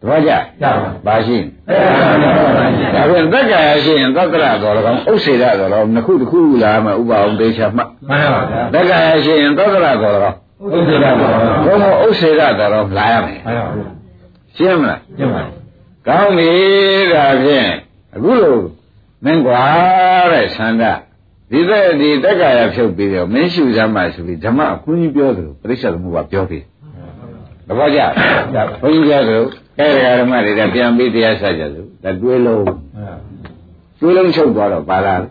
ပည့်ကြကြပါဘာရှိအဲ့ဒါပါဗျာဒါပြန်တက္ကရာရှိရင်သတ္တရာတော်လည်းဥစ္စေရတော်လည်းနှစ်ခုတစ်ခုလာမှဥပအောင်သေချာမှမှန်ပါဗျာတက္ကရာရှိရင်သတ္တရာတော်လည်းဥဒ္ဒရာပါဘုံမဥစ္စေရတော်လည်းလာရမယ်မှန်ပါဗျာရှင်းမလားရှင်းပါကောင်းပြီဒါဖြင့်အခုလိုမင်းကွာတဲ့ဆန္ဒဒီသက်ဒီတက္ကရာဖြုတ်ပြီးတော့မင်းရှုစမ်းပါဆိုပြီးဓမ္မအခွင့်ကြီးပြောသလိုပရိစ္ဆေသမုပ္ပါပြောပြီးတပည့်ကြဘုန်းကြီးပြောသလို အဲဒကာဓမ္မတွေကပြန်ပြီးတရားဆက်ကြစို့ဒါတွေးလုံးတွေးလုံးချုပ်သွားတော့ပါလား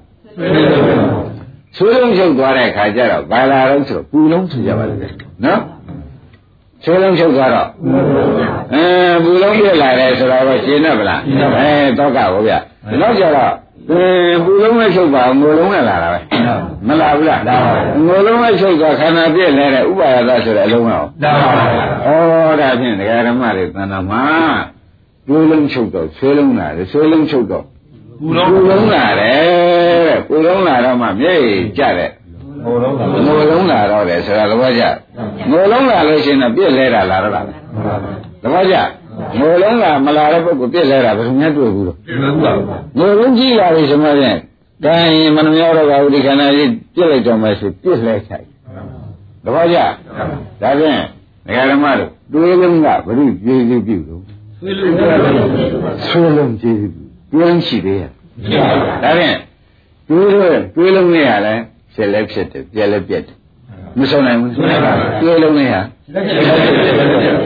ဆွေးလုံးချုပ်သွားတဲ့ခါကျတော့ဘာလာတော့ဆိုပူလုံးဆိုကြပါလိမ့်မယ်နော်ဆွေးလုံးချုပ်သွားတော့အဲပူလုံးပြလာတယ်ဆိုတော့ရှင်းတော့ဗလားအဲတော့ကဟုတ်ဗျနောက်ကြတော့ အဲပူလုံးနဲ့ချုပ်ပါငိုလုံးနဲ့လာတာပဲမလာဘူးလားငိုလုံးနဲ့ချုပ်သွားခန္ဓာပြည့်လဲတဲ့ဥပါယသဆိုတဲ့အလုံးအောင်ဒါပါဗျာဩဒါဖြင့်ဒကာဓမ္မတွေသံဃာမှာပူလုံးချုပ်တော့ဆွေးလုံးလာတယ်ဆွေးလုံးချုပ်တော့ဘူပူလုံးလုံးလာတယ်တဲ့ပူလုံးလာတော့မှမျက်ရည်ကျတဲ့ဟိုလုံးကငိုလုံးလာတော့တယ်ဆိုတာသဘောကျငိုလုံးလာလို့ရှိရင်တော့ပြည့်လဲတာလာတော့လားသဘောကျ ငိုလုံးလာမလာတဲ့ပုဂ္ဂိုလ်ပြည့်လဲတာဘယ်သူများတွေ့ဘူးလို့ဒီလိုကငိုလုံးကြည့်လာပြီဆိုမှပြန်ဒါရင်မနှမြောတော့ပါဘူးဒီခန္ဓာကြီးပြည့်လိုက်တော့မှဆိုပြည့်လဲချိုက်သဘောကျဒါဖြင့်ဒကာဓမ္မတို့တွေးလုံးကဘုရုကျေးဇူးပြုလို့ဆွေးလို့ရတယ်ဆွေးလုံးကျေးဇူးပြုတွေးလုံးရှိသေးရဲ့ဒါဖြင့်တွေးလို့တွေးလုံးနဲ့ရလဲဖြစ်လဲဖြစ်တယ်ပြက်လဲပြက်တယ် မဆုံးနိုင်ဘူးတွေးလုံးနဲ့ရ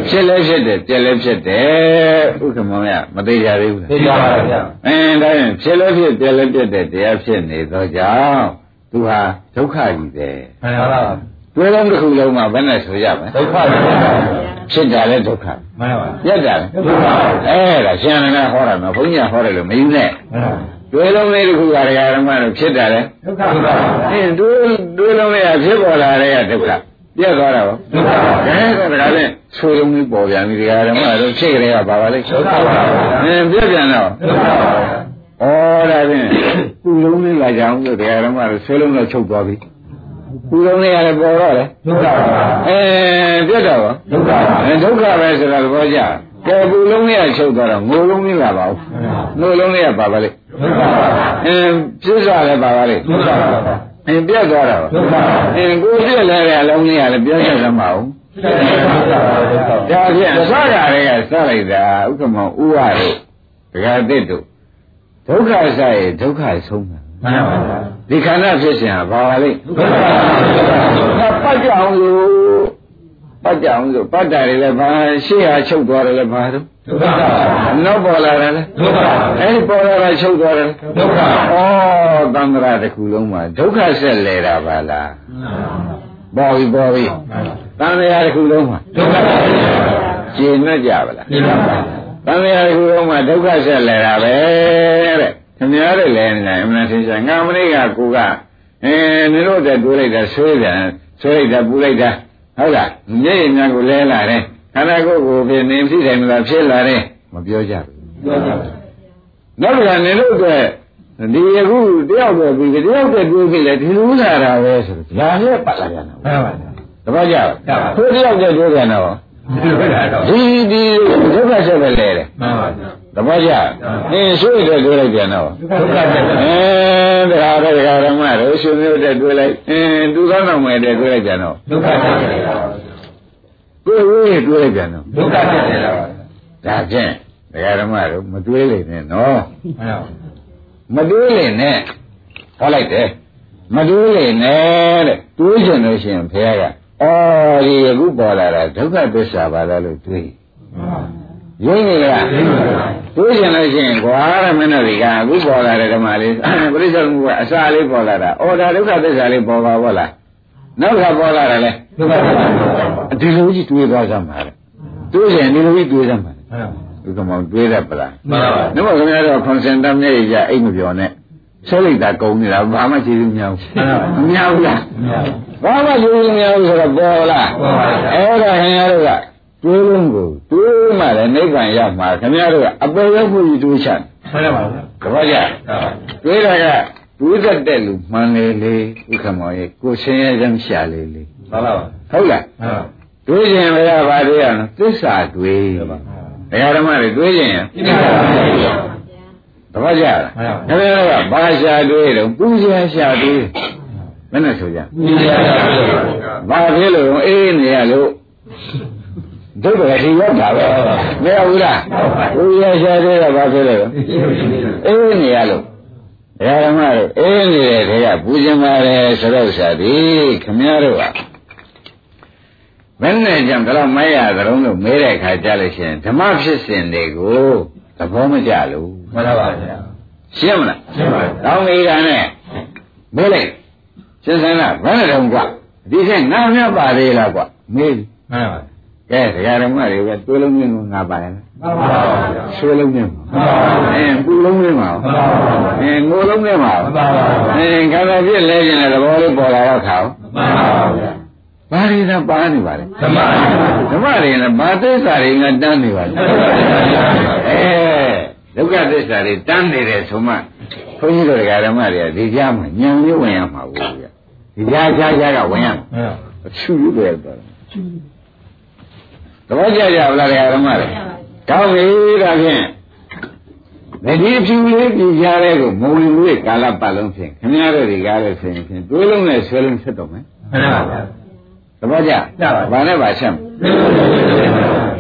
ဖြစ်လဲဖြစ်တယ်ပြက်လဲဖြစ်တယ်ဥက္ကမောင်ရမသေးကြသေးဘူးသိကြပါဗျာအင်းဒါရင်ဖြစ်လဲဖြစ်ပြက်လဲပြက်တယ်တရားဖြစ်နေသောကြောင့်သူဟာဒုက္ခကြီးပဲမှန်ပါပါတွဲလုံးတစ်ခုလုံးမှာဘယ်နဲ့ဆိုရမလဲဒုက္ခပါဖြစ်တာလဲဒုက္ခမှန်ပါပြက်တာလဲဒုက္ခပါအဲ့ဒါရှင်ရဏဟောတာနော်ဘုန်းကြီးကဟောတယ်လို့မယူနဲ့မှန်ပါ တွဲလုံးလေးတစ်ခုကတရားဓမ္မတို့ဖြစ်တာလဲဒုက္ခပါအင်းတွဲတွဲလုံးလေးကဖြစ်ပေါ်လာတဲ့ကဒုက္ခပြက်သွားတာရောဒုက္ခပါဒါကဒါနဲ့ဆွေလုံးလေးပေါ်ပြန်ပြီတရားဓမ္မတို့ဖြစ်ကြတဲ့ကဘာပါလဲဒုက္ခပါအင်းပြက်ပြန်တော့ဒုက္ခပါဩဒါဖြင့်ပူလုံးလေးလာကြအောင်လို့တရားဓမ္မတို့ဆွေလုံးတော့ချုပ်သွားပြီပူလုံးလေးရတယ်ပေါ်တော့လေဒုက္ခပါအဲပြက်တော့ရောဒုက္ခပါအဲဒုက္ခပဲဆိုတာသဘောကျ ကဲပူလုံးလေးကချုပ်သွားတော့ငိုလုံးလေးလာပါဦးငိုလုံးလေးကပါပါလေဒုက္ခပါအင်းပြစ္ဆာလည်းပါပါလေဒုက္ခပါအင်းပြက်သွားတော့ဒုက္ခပါအင်းကိုပြက်လဲတဲ့အလုံးလေးကလည်းပြက်ချက်သမှာအောင်ဒုက္ခပါဒုက္ခပါဒါဖြင့်အစကတည်းကစလိုက်တာဥက္ကမောဥဝတို့ဒကာသစ်တို့ဒုက္ခစရဲ့ဒုက္ခဆုံးတာမှန်ပါပါဒီခန္ဓာဖြစ်စဉ်ဟာဘာပါလိမ့်ဒုက္ခပါငါပတ်ကြအောင်လို့ ပတ်ကြအောင်လို့ပတ်တာတွေလည်းဘာရှေ့ဟာချုပ်သွားတယ်လည်းဘာတော့ဒုက္ခပါနောက်ပေါ်လာတယ်လေဒုက္ခပါအဲဒီပေါ်လာတာချုပ်သွားတယ်ဒုက္ခပါဩသံဃာတစ်ခုလုံးမှာဒုက္ခဆက်လဲတာပါလားပေါ်ပြီပေါ်ပြီသံဃာတစ်ခုလုံးမှာဒုက္ခပါရှင်းနဲ့ကြပါလားဒီပါပါတန်မြာတစ်ခုလုံးမှာဒုက္ခဆက်လဲတာပဲတဲ့ခင်ဗျားတို့လည်းနေအမှန်သင်္ချာငါမလေးကကိုကအဲနင်တို့တည်းတွေးလိုက်တာဆွေးပြန်ဆွေးလိုက်တာပူလိုက်တာ ဟုတ်လားမျက်ရည်များကိုလဲလာတယ်ခန္ဓာကိုယ်ကိုဖြစ်နေဖြစ်တယ်မလားဖြစ်လာတယ်မပြောကြဘူးဒုက္ခပါနောက်တစ်ခါနင်တို့ကဒီအခုတယောက်တည်းပြီးတယောက်တည်းတွေးပြီးလေဒီလိုလာတာပဲဆိုတော့ဒါလည်းပတ်လာပြန်တော့မှန်ပါပါတပတ်ကြပါဘုရားတယောက်တည်းတွေးပြန်တော့ဒီလိုရတော့ဒီဒီဒုက္ခဆက်ပဲလဲတယ်မှန်ပါတ ပည့်ကြအင်းဆွေးတဲ့တွေ့လိုက်ပြန်တော့ဒုက္ခပါအဲတရားတော်တရားဓမ္မတို့ရှင်မျိုးတဲ့တွေ့လိုက်အင်းသူသောတော်မယ်တဲ့တွေ့လိုက်ပြန်တော့ဒုက္ခပါတွေ့ဝေးတွေ့လိုက်ပြန်တော့ဒုက္ခဖြစ်တယ်လားဒါဖြင့်တရားဓမ္မတို့မတွေးလိမ့်နဲ့နော်မှန်ပါမတွေးလိမ့်နဲ့ဟောလိုက်တယ်မတွေးလိမ့်နဲ့တဲ့တွေးချင်လို့ရှိရင်ဘုရားကအော်ဒီအခုပေါ်လာတာဒုက္ခသစ္စာပါလားလို့တွေး ရင်းနေလားတွေးကျင်လို့ရှိရင်ကွာတဲ့မင်းတို့တွေကအခုပေါ်လာတဲ့ဓမ္မလေးပရိစ္ဆေမှုကအစာလေးပေါ်လာတာအော်ဒါဒုက္ခသစ္စာလေးပေါ်ပါဘောလားနောက်ကပေါ်လာတယ်လေဒုက္ခပါမှန်ပါဒီလိုကြီးတွေးသွားကြမှာလေတွေးရင်ဒီလိုကြီးတွေးကြမှာမှန်ပါဒီကမောင်တွေးရပလားမှန်ပါနှမခင်ဗျားတို့ခွန်စင်တမ်းရဲ့ရအိတ်မပြောနဲ့ဆွဲလိုက်တာကုံနေတာဘာမှကျေးဇူးမများဘူးမများဘူးလားဘာမှကျေးဇူးမများဘူးဆိုတော့ပေါ်လားအဲ့ဒါခင်ဗျားတို့က တွေးလုံးကိုတွေးမှလည်းနိဗ္ဗာန်ရောက်မှာခင်ဗျားတို့ကအပေရောက်ဖို့ကြီးတွေးချင်မှန်ပါကဘာကြတွေးတာကတွေးတတ်တဲ့လူမှန်လေလေဥက္ကမောရဲ့ကိုဆင်းရဲချမ်းရှာလေလေမှန်ပါဟုတ်လားမှန်ပါတွေးခြင်းလည်းဘာတွေးရလဲသစ္စာတွေးဒကာဓမ္မတွေတွေးခြင်းရင်ဒီပါပါတပတ်ကြလားမှန်ပါခင်ဗျားတို့ကဘာရှာတွေးတော့ပူဇော်ရှာတွေးမနဲ့ဆိုကြဒီပါပါဘာဖြစ်လို့အေးနေရလို့ ဒုက္ခရရှိရောက်တာပဲမရဘူးလားပူဇော်ရှာတွေးတော့ဘာဖြစ်လို့အေးနေရလို့ဒကာဓမ္မတို့အေးနေတဲ့ခေကပူဇင်ပါတယ်ဆိုတော့ဥစ္စာဒီခင်ဗျားတို့ကဘယ်နဲ့ကြောင့်ဒါတော့မရကြုံလို့မဲတဲ့ခါကြလို့ရှိရင်ဓမ္မဖြစ်စဉ်တွေကိုသဘောမကျလို့မှန်ပါပါဗျာရှင်းမလားရှင်းပါပြီတောင်းမိကနဲ့မေးလိုက်ရှင်းစမ်းလားဘယ်နဲ့တုန်းကွာဒီကငါမြတ်ပါသေးလားကွာမေးမှန်ပါ ကဲတရားဓမ္မတွေကတွေးလုံးမြင့်ကိုငါပါရဲ့မှန်ပါပါဗျာဆွေးလုံးမြင့်မှန်ပါပါအင်းပူလုံးမြင့်ပါမှန်ပါပါအင်းငိုလုံးမြင့်ပါမှန်ပါပါအင်းခန္ဓာပြည့်လဲခြင်းတဲ့သဘောလေးပေါ်လာတော့ခါမှန်ပါပါဗျာဘာတွေသာပါနေပါလဲဓမ္မဓမ္မတွေနဲ့ဘာသစ္စာတွေငါတန်းနေပါလဲအဲဒုက္ခသစ္စာတွေတန်းနေတယ်ဆိုမှဘုန်းကြီးတို့ဓမ္မတွေကဒီကြားမှာဉာဏ်မျိုးဝင်ရမှာဘူးဗျဒီကြားကြားကြားကဝင်ရမယ်မှန်ပါအချူရွယ်သွားတယ်သ ဘောကျကြဗလားတရားဓမ္မတွေကောင်းပြီဒါဖြင့်မဒီဖြူလေးပြကြတဲ့ကိုမဝင်လို့ကာလပတ်လုံးဖြင့်ခင်ဗျားတို့တွေကလည်းဆိုရင်ဖြင့်တွေးလုံးနဲ့ဆွဲလုံးဖြစ်တော့မယ်မှန်ပါဗျာသဘောကျကျပါပါဘာနဲ့ပါချက်မ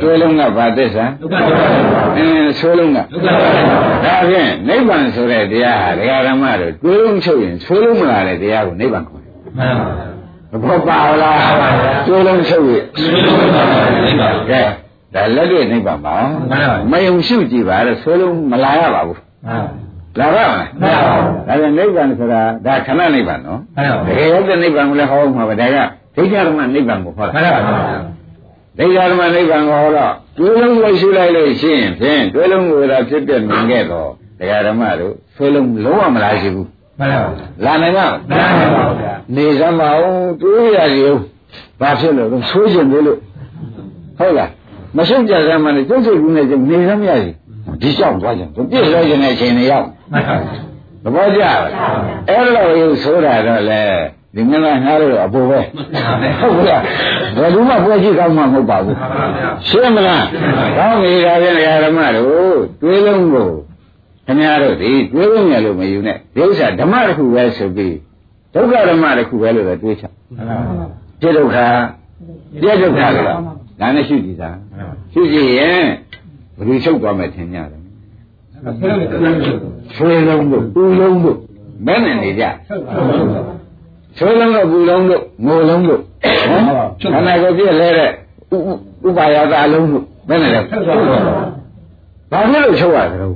တွေးလုံးကဘာသစ္စာဒုက္ခဒုက္ခအင်းဆွဲလုံးကဒုက္ခဒုက္ခဒါဖြင့်နိဗ္ဗာန်ဆိုတဲ့တရားဟာဒကာဓမ္မတို့တွေးလုံးချုပ်ရင်ဆွဲလုံးမလာတဲ့တရားကိုနိဗ္ဗာန်ခေါ်တယ်မှန်ပါဗျာ သဘောပါလားပါပါဗျာတွေးလုံးချုပ်ရင်ဒီလိုပါပါနိဗ္ဗာန်ကဲဒါလက်တွေ့နိဗ္ဗာန်ပါမှန်ပါမယုံရှုကြည့်ပါလေဆွဲလုံးမလာရပါဘူးမှန်လာပါမလားမှန်ပါဒါပြန်နိဗ္ဗာန်ဆိုတာဒါခဏနိဗ္ဗာန်နော်မှန်ပါတကယ်ရောက်တဲ့နိဗ္ဗာန်ကိုလည်းဟောမှာပဲဒါကဒိဋ္ဌဓမ္မနိဗ္ဗာန်ကိုဟောမှန်တာပါဗျာဒိဋ္ဌဓမ္မနိဗ္ဗာန်ကိုဟောတော့တွေးလုံးကိုရှုလိုက်လို့ရှိရင်ဖြင့်တွေးလုံးကိုသာဖြစ်ပြမြင်ခဲ့တော့တရားဓမ္မတို့ဆွဲလုံးလုံးဝမလာရှိဘူး မှန်ပါလာနိုင်ပါ့မမှန်ပါဗျာနေစမ်းမအောင်တွေးရရုံဘာဖြစ်လို့လဲဆိုးကျင်သေးလို့ဟုတ်လားမရှုပ်ကြစမ်းမနဲ့ကျုပ်စိတ်ကူးနဲ့ကျုပ်နေစမ်းမရဘူးဒီလျှောက်သွားကြသူပြည့်လို့ကျင်တဲ့အချိန်တွေရောက်မှန်ပါသဘောကျလားအဲ့လိုရုပ်ဆိုတာတော့လေဒီမင်းကငါတို့အပေါ်ပဲဟုတ်ကဲ့ဘယ်သူမှပွဲကြည့်ကောင်းမှမဟုတ်ပါဘူးရှင်းမလားကောင်းပြီဒါပြန်ဓမ္မတို့တွေးလုံးကို ခင်ဗျားတို့ဒီတွေးလုံးရလို့မယူနဲ့ဒီဥစ္စာဓမ္မတစ်ခုပဲဆိုပြီးဒုက္ခဓမ္မတစ်ခုပဲလို့ပဲတွေးချပြဒုက္ခပြဒုက္ခကဒါနဲ့ရှိကြည့်တာရှိကြည့်ရင်ဘယ်လိုချုပ်သွားမယ်ထင်ကြတယ်ဆွေးလုံးတို့ပူလုံးတို့ဘယ်နဲ့နေကြဆွေးလုံးတို့ပူလုံးတို့ငိုလုံးတို့ဟမ်ခန္ဓာကိုယ်ပြည့်လဲတဲ့ဥဥပါယတာလုံးတို့ဘယ်နဲ့လဲဘာဖြစ်လို့ချုပ်ရကြလဲ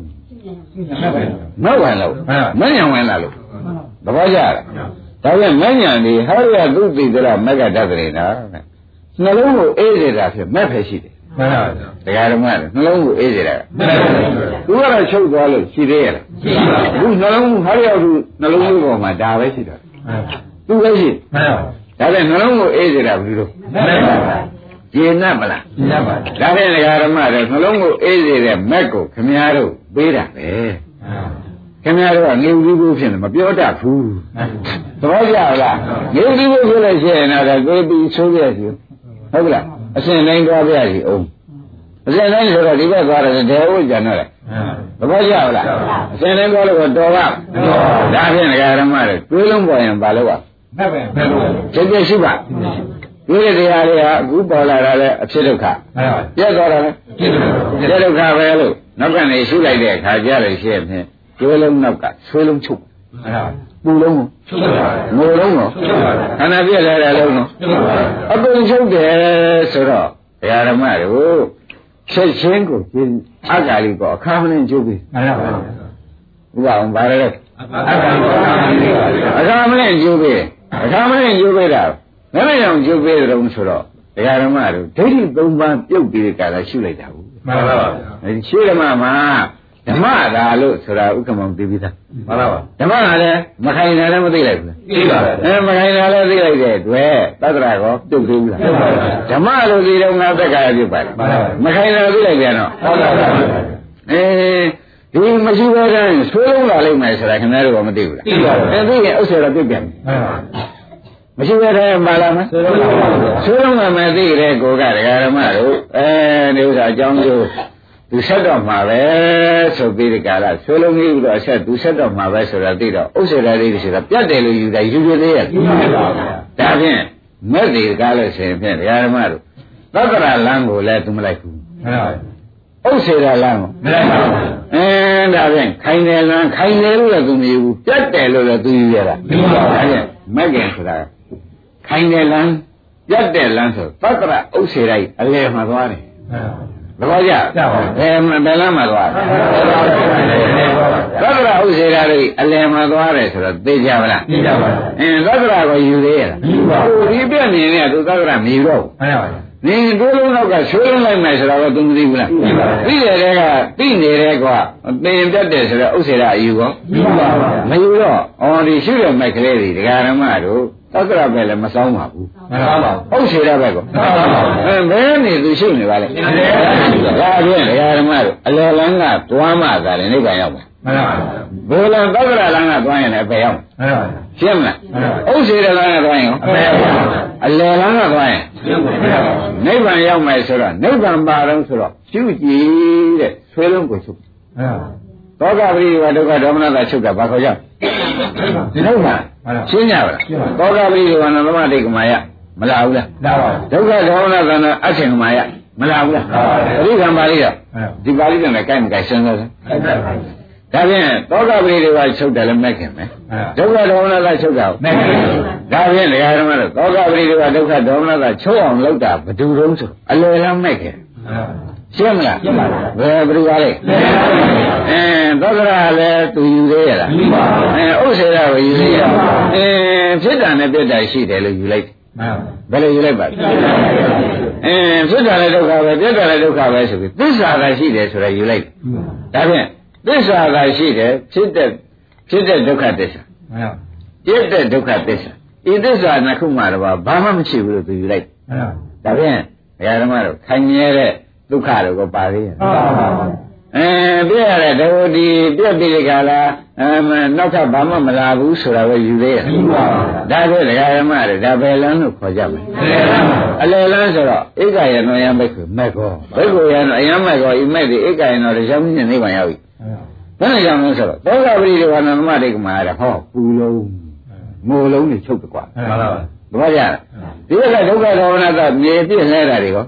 မဝင်လို့မညံဝင်လာလို့သဘောကျလားဒါပြန်မညံဒီဟောရသုတိတရမက္ကတတရေနာနှလုံးကိုအေးစေတာဖြစ်မဲ့ဖယ်ရှိတယ်မှန်ပါဗျာတရားဓမ္မကနှလုံးကိုအေးစေတာမှန်ပါဗျာသူကတော့ချုပ်သွားလို့ရှိသေးရဲ့လားရှိပါအခုနှလုံးဟာရရောက်သူနှလုံးလေးပေါ်မှာဒါပဲရှိတာသူပဲရှိမှန်ပါဒါလည်းနှလုံးကိုအေးစေတာဘယ်လိုမှန်ပါဗျာကျေနပ်မလားရှင်းပါဒါဖြင့်ဒကာဓမ္မတွေနှလုံးကိုအေးစေတဲ့မက်ကိုခမည်းတော် ပေးတာပဲခမည်းတော်ကနေဦးဒီကိုဖြစ်နေမပြောတတ်ဘူးသဘောကျလားနေဦးဒီကိုဖြစ်လို့ရှိရင်တော့ကိုယ်ပြီးဆိုးရစီဟုတ်လားအစဉ်တိုင်းသွားပြစီအောင်အစဉ်တိုင်းဆိုတော့ဒီဘက်သွားတယ်ဒေဝကျန်တော့လေသဘောကျလားအစဉ်တိုင်းသွားလို့တော့တော်ပါဒါဖြင့်ဒကာဓမ္မတွေတွေးလုံးပေါ်ရင်ဘာလို့မှန်ပါမှန်ပါကစိတ်ကြရှိပါဒီတဲ့တရားတွေကအခုပေါ်လာတာလဲအဖြစ်ဒုက္ခမှန်ပါပြတ်သွားတာလဲရှင်းပါပြတ်ဒုက္ခပဲလို့ နောက်ကနေရှုလိုက်တဲ့အခါကျလို့ရှိရင်ဖြင့်တွေးလုံးနောက်ကဆွေးလုံးချုပ်မှန်ပါပူလုံးကိုရှင်းပါငိုလုံးကိုခန္ဓာပြည့်လဲတဲ့လုံးကိုရှင်းပါအပင်ချုပ်တယ်ဆိုတော့ဒကာဓမ္မတို့ချက်ချင်းကိုကျင်းအကာလီကိုအခါမနဲ့ကျုပ်ပြီးမှန်ပါဥပအောင်ပါရတဲ့အခါကိုအခါကိုအခါမနဲ့ကျုပ်ပြီးအခါမနဲ့ကျုပ်ပြီးတာမနဲ့အောင်ကျုပ်ပြီးတယ်လို့ဆိုတော့ဒကာဓမ္မတို့ဒိဋ္ဌိသုံးပါးပြုတ်ပြီးကြတာရှုလိုက်တာဘူး မှန်ပါပါအဲဒီရှင်းဓမ္မမှာဓမ္မသာလို့ဆိုတာဥက္ကမောင်သိပြီးသားမှန်ပါပါဓမ္မကလည်းမခိုင်တာလည်းမသိလိုက်ဘူးလားသိပါပါအဲမခိုင်တာလည်းသိလိုက်တဲ့အတွက်သတ္တရာကောပြုတ်သေးဘူးလားပြုတ်ပါပါဓမ္မလို့ဒီတော့ငါသက်္ကာရပြုတ်ပါလေမှန်ပါပါမခိုင်တာသိလိုက်ပြန်တော့ဟုတ်ပါပါအဲဒီမရှိဘဲတန်းဆွေးလုံးလာလိမ့်မယ်ဆိုတာခင်ဗျားတို့ကမသိဘူးလားသိပါပါအဲသိရင်ဥစ္စာတော့ပြုတ်ပြန်ပြီမှန်ပါ မရှိဘဲတန်းပါလာမလားဆွေးလုံးလာပါဘူးဆွေးလုံးကမသိတဲ့ကိုကဒကာဓမ္မတို့အဲဒီဥစ္စာအကြောင်းကျိုးသူဆက်တော့မှာပဲဆိုပြီးဒီကလာဆွေးလုံးကြီးပြီးတော့အဆက်သူဆက်တော့မှာပဲဆိုတာသိတော့ဥစ္စာဓာတ်လေးဆိုတာပြတ်တယ်လို့ယူတယ်ယူရသေးရဲ့မှန်ပါဗျာဒါဖြင့်မက်ဒီကားလို့ဆိုရင်ဖြင့်ဒကာဓမ္မတို့သက္ကရာလမ်းကိုလည်းသူမလိုက်ဘူးမှန်ပါဥစ္စေရာလမ်းကိုမလိုက်ပါဘူးအင်းဒါဖြင့်ခိုင်တယ်လမ်းခိုင်တယ်လို့လည်းသူမယူဘူးပြတ်တယ်လို့လည်းသူယူရတာမှန်ပါဗျာဒါဖြင့်မက်ကင်ဆိုတာ ခိုင်တယ်လမ်းပြတ်တယ်လမ်းဆိုသက္ကရာဥစ္စေရာကြီးအလယ်မှာသွားတယ်မှန်ပါသဘောကျကျပါပါဘယ်မှာဘယ်လမ်းမှာသွားလဲသက္ကရာဥစ္စေရာကြီးအလယ်မှာသွားတယ်ဆိုတော့သိကြပါလားသိကြပါပါအင်းသက္ကရာကိုယူသေးရလားယူပါဘူးဒီပြည့်နေနေသူသက္ကရာမယူတော့ဘူးမှန်ပါနင်တိုးလုံးတော့ကဆွေးလုံးလိုက်မယ်ဆိုတော့သူမသိဘူးလားသိပါဘူးသိတယ်တဲ့ကသိနေတဲ့ကွာသင်ပြတ်တယ်ဆိုတော့ဥစ္စေရအယူကောယူပါပါမယူတော့အော်ဒီရှိတဲ့မိုက်ကလေးတွေဒကာရမတို့ သက္ကရာပဲလည်းမဆောင်ပါဘူးမှန်ပါပါဥစ္စေရပဲကောမှန်ပါပါအဲဘယ်နေသူရှိနေပါလဲမှန်ပါပါဒါဖြင့်ဒကာရမတို့အလယ်လန်းကသွားမှသာလေနိဗ္ဗာန်ရောက်မယ်မှန်ပါဘိုးလံသက္ကရာလန်းကသွားရင်လည်းပဲရောက်မယ်မှန်ပါရှင်းမလားဥစ္စေတလမ်းကသွားရင်ရောအလယ်လမ်းကသွားရင်နိဗ္ဗာန်ရောက်မယ်ဆိုတော့နိဗ္ဗာန်ပါတော့ဆိုတော့ရှုကြည့်တဲ့ဆွဲလုံးကိုချုပ်သောကပရိဒီဝဒုက္ခဒေါမနတာချုပ်တာဘာခေါ်ကြနိဗ္ဗာန် ရှင်းကြပါလားသောကပရိဒီဝနသမတိကမာယမလာဘူးလားဒုက္ခဒေါမနတာနဲ့အချင်းကမာယမလာဘူးလားပရိက္ခပါဠိတော့ဒီပါဠိနဲ့လည်းကိုက်မကိုက်စဉ်းစားစမ်းဒါဖြင့်သောကပရိဒီဝချုပ်တယ်လည်းမဲ့ခင်မယ်ဒုက္ခဒေါမနတာချုပ်တာမဲ့ခင်ဒါဖြင့်ဒကာဓမ္မတို့သောကပရိဒီဝဒုက္ခဒေါမနတာချုပ်အောင်လုပ်တာဘယ်သူတုံးဆိုအလွယ်လမ်းမဲ့ခင်ရှင်းမလားရှင်းပါပါဘယ်ဘယ်သူပါလဲအဲသောကရာလည်းသူယူသေးရ လားအဲဥစ္စေရကိုယူသေးရအဲဖြစ်တာနဲ့ပြတ်တာရှိတယ်လို့ယူလိုက်ဘယ်လိုယူလိုက်ပါလဲအဲဖြစ်တာလည်းဒုက္ခပဲပြတ်တာလည်းဒုက္ခပဲဆိုပြီးသစ္စာသာရှိတယ်ဆိုတော့ယူလိုက်ဒါဖြင့်သစ္စာသာရှိတယ်ဖြစ်တဲ့ဖြစ်တဲ့ဒုက္ခသစ္စာပြတ်တဲ့ဒုက္ခသစ္စာဤသစ္စာနှစ်ခုမှတော့ဘာမှမရှိဘူးလို့သူယူလိုက်ဒါဖြင့်ဘုရားဓမ္မတို့ခိုင်မြဲတဲ့ဒုက္ခတို့ကိုပါသေးရဲ့ အဲပြည့်ရတဲ့ဒဝတိပြည့်ပြီကလာအမနောက်ထပ်ဘာမှမလာဘူးဆိုတာပဲယူသေးရဲ့ဒါပဲဒကာဓမ္မတွေဒါပဲလမ်းလို့ခေါ်ကြမယ်အလယ်လမ်းဆိုတော့ဧကယနောယံဘိက္ခုမက်ကောဘိက္ခုယနောအယံမက်ကောဤမက်ဒီဧကယနောတရားမြင့်နိဗ္ဗာန်ရောက်ပြီဘယ်နဲ့ကြောင့်လဲဆိုတော့သောကပရိဒီဝါနသမတိကမာရဟောပူလုံးမိုးလုံးနေချုပ်တယ်ကွာမှန်ပါပါ ဘာကြဒီကဒုက္ခဒေါမနကမြေပြည့်လဲတာတွေကော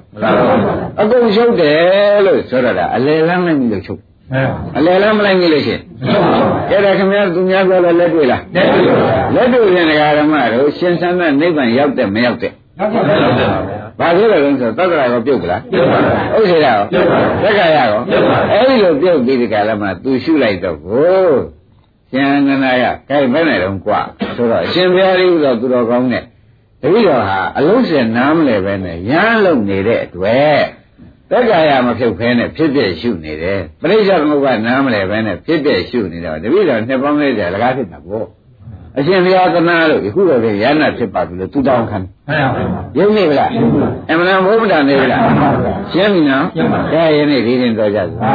အကုန်ချုပ်တယ်လို့ဆိုတော့အလယ်လမ်းလိုက်ပြီလို့ချုပ်အလယ်လမ်းမလိုက်ပြီလို့ရှင်ကျတဲ့ခင်ဗျားသူများပြောလို့လက်တွေ့လားလက်တွေ့ရင်ဒကာဓမ္မတို့ရှင်သန်တဲ့နိဗ္ဗာန်ရောက်တဲ့မရောက်တဲ့ဘာလို့လဲဆိုတော့သက္ကရာကောပြုတ်ပလားပြုတ်ပါဘူးဥစ္စေရာရောပြုတ်ပါဘူးသက္ကရာရောပြုတ်ပါဘူးအဲ့ဒီလိုပြုတ်ပြီးဒီကလာမှသူရှုလိုက်တော့ကိုရှင်နန္ဒာရကဲဘယ်နဲ့တော့กว่าဆိုတော့အရှင်ဘုရားကြီးဆိုသူတော်ကောင်းနဲ့ တတိယဟာအလုံးစင်နားမလဲပဲနဲ့ရမ်းလုံနေတဲ့အတွက်သက်္ကာယမဖြုတ်ဖဲနဲ့ဖြစ်ပြည့်ရှုနေတယ်ပရိစ္ဆေသမုပ္ပါနားမလဲပဲနဲ့ဖြစ်ပြည့်ရှုနေတော့တတိယနှစ်ပေါင်းလေးကြာလကားဖြစ်တာပေါ့အရှင်ဘုရားသနာလို့ဒီခုတော့ပြန်ရဟနာဖြစ်ပါပြီလို့သူတောင်းခံတယ်။ရုပ်နေဗလား။အမှန်ဘုဗ္ဗတာနေဗလား။ရှင်းပြီနော်။ဒါရင်းနေဒီရင်တော်ကြပါ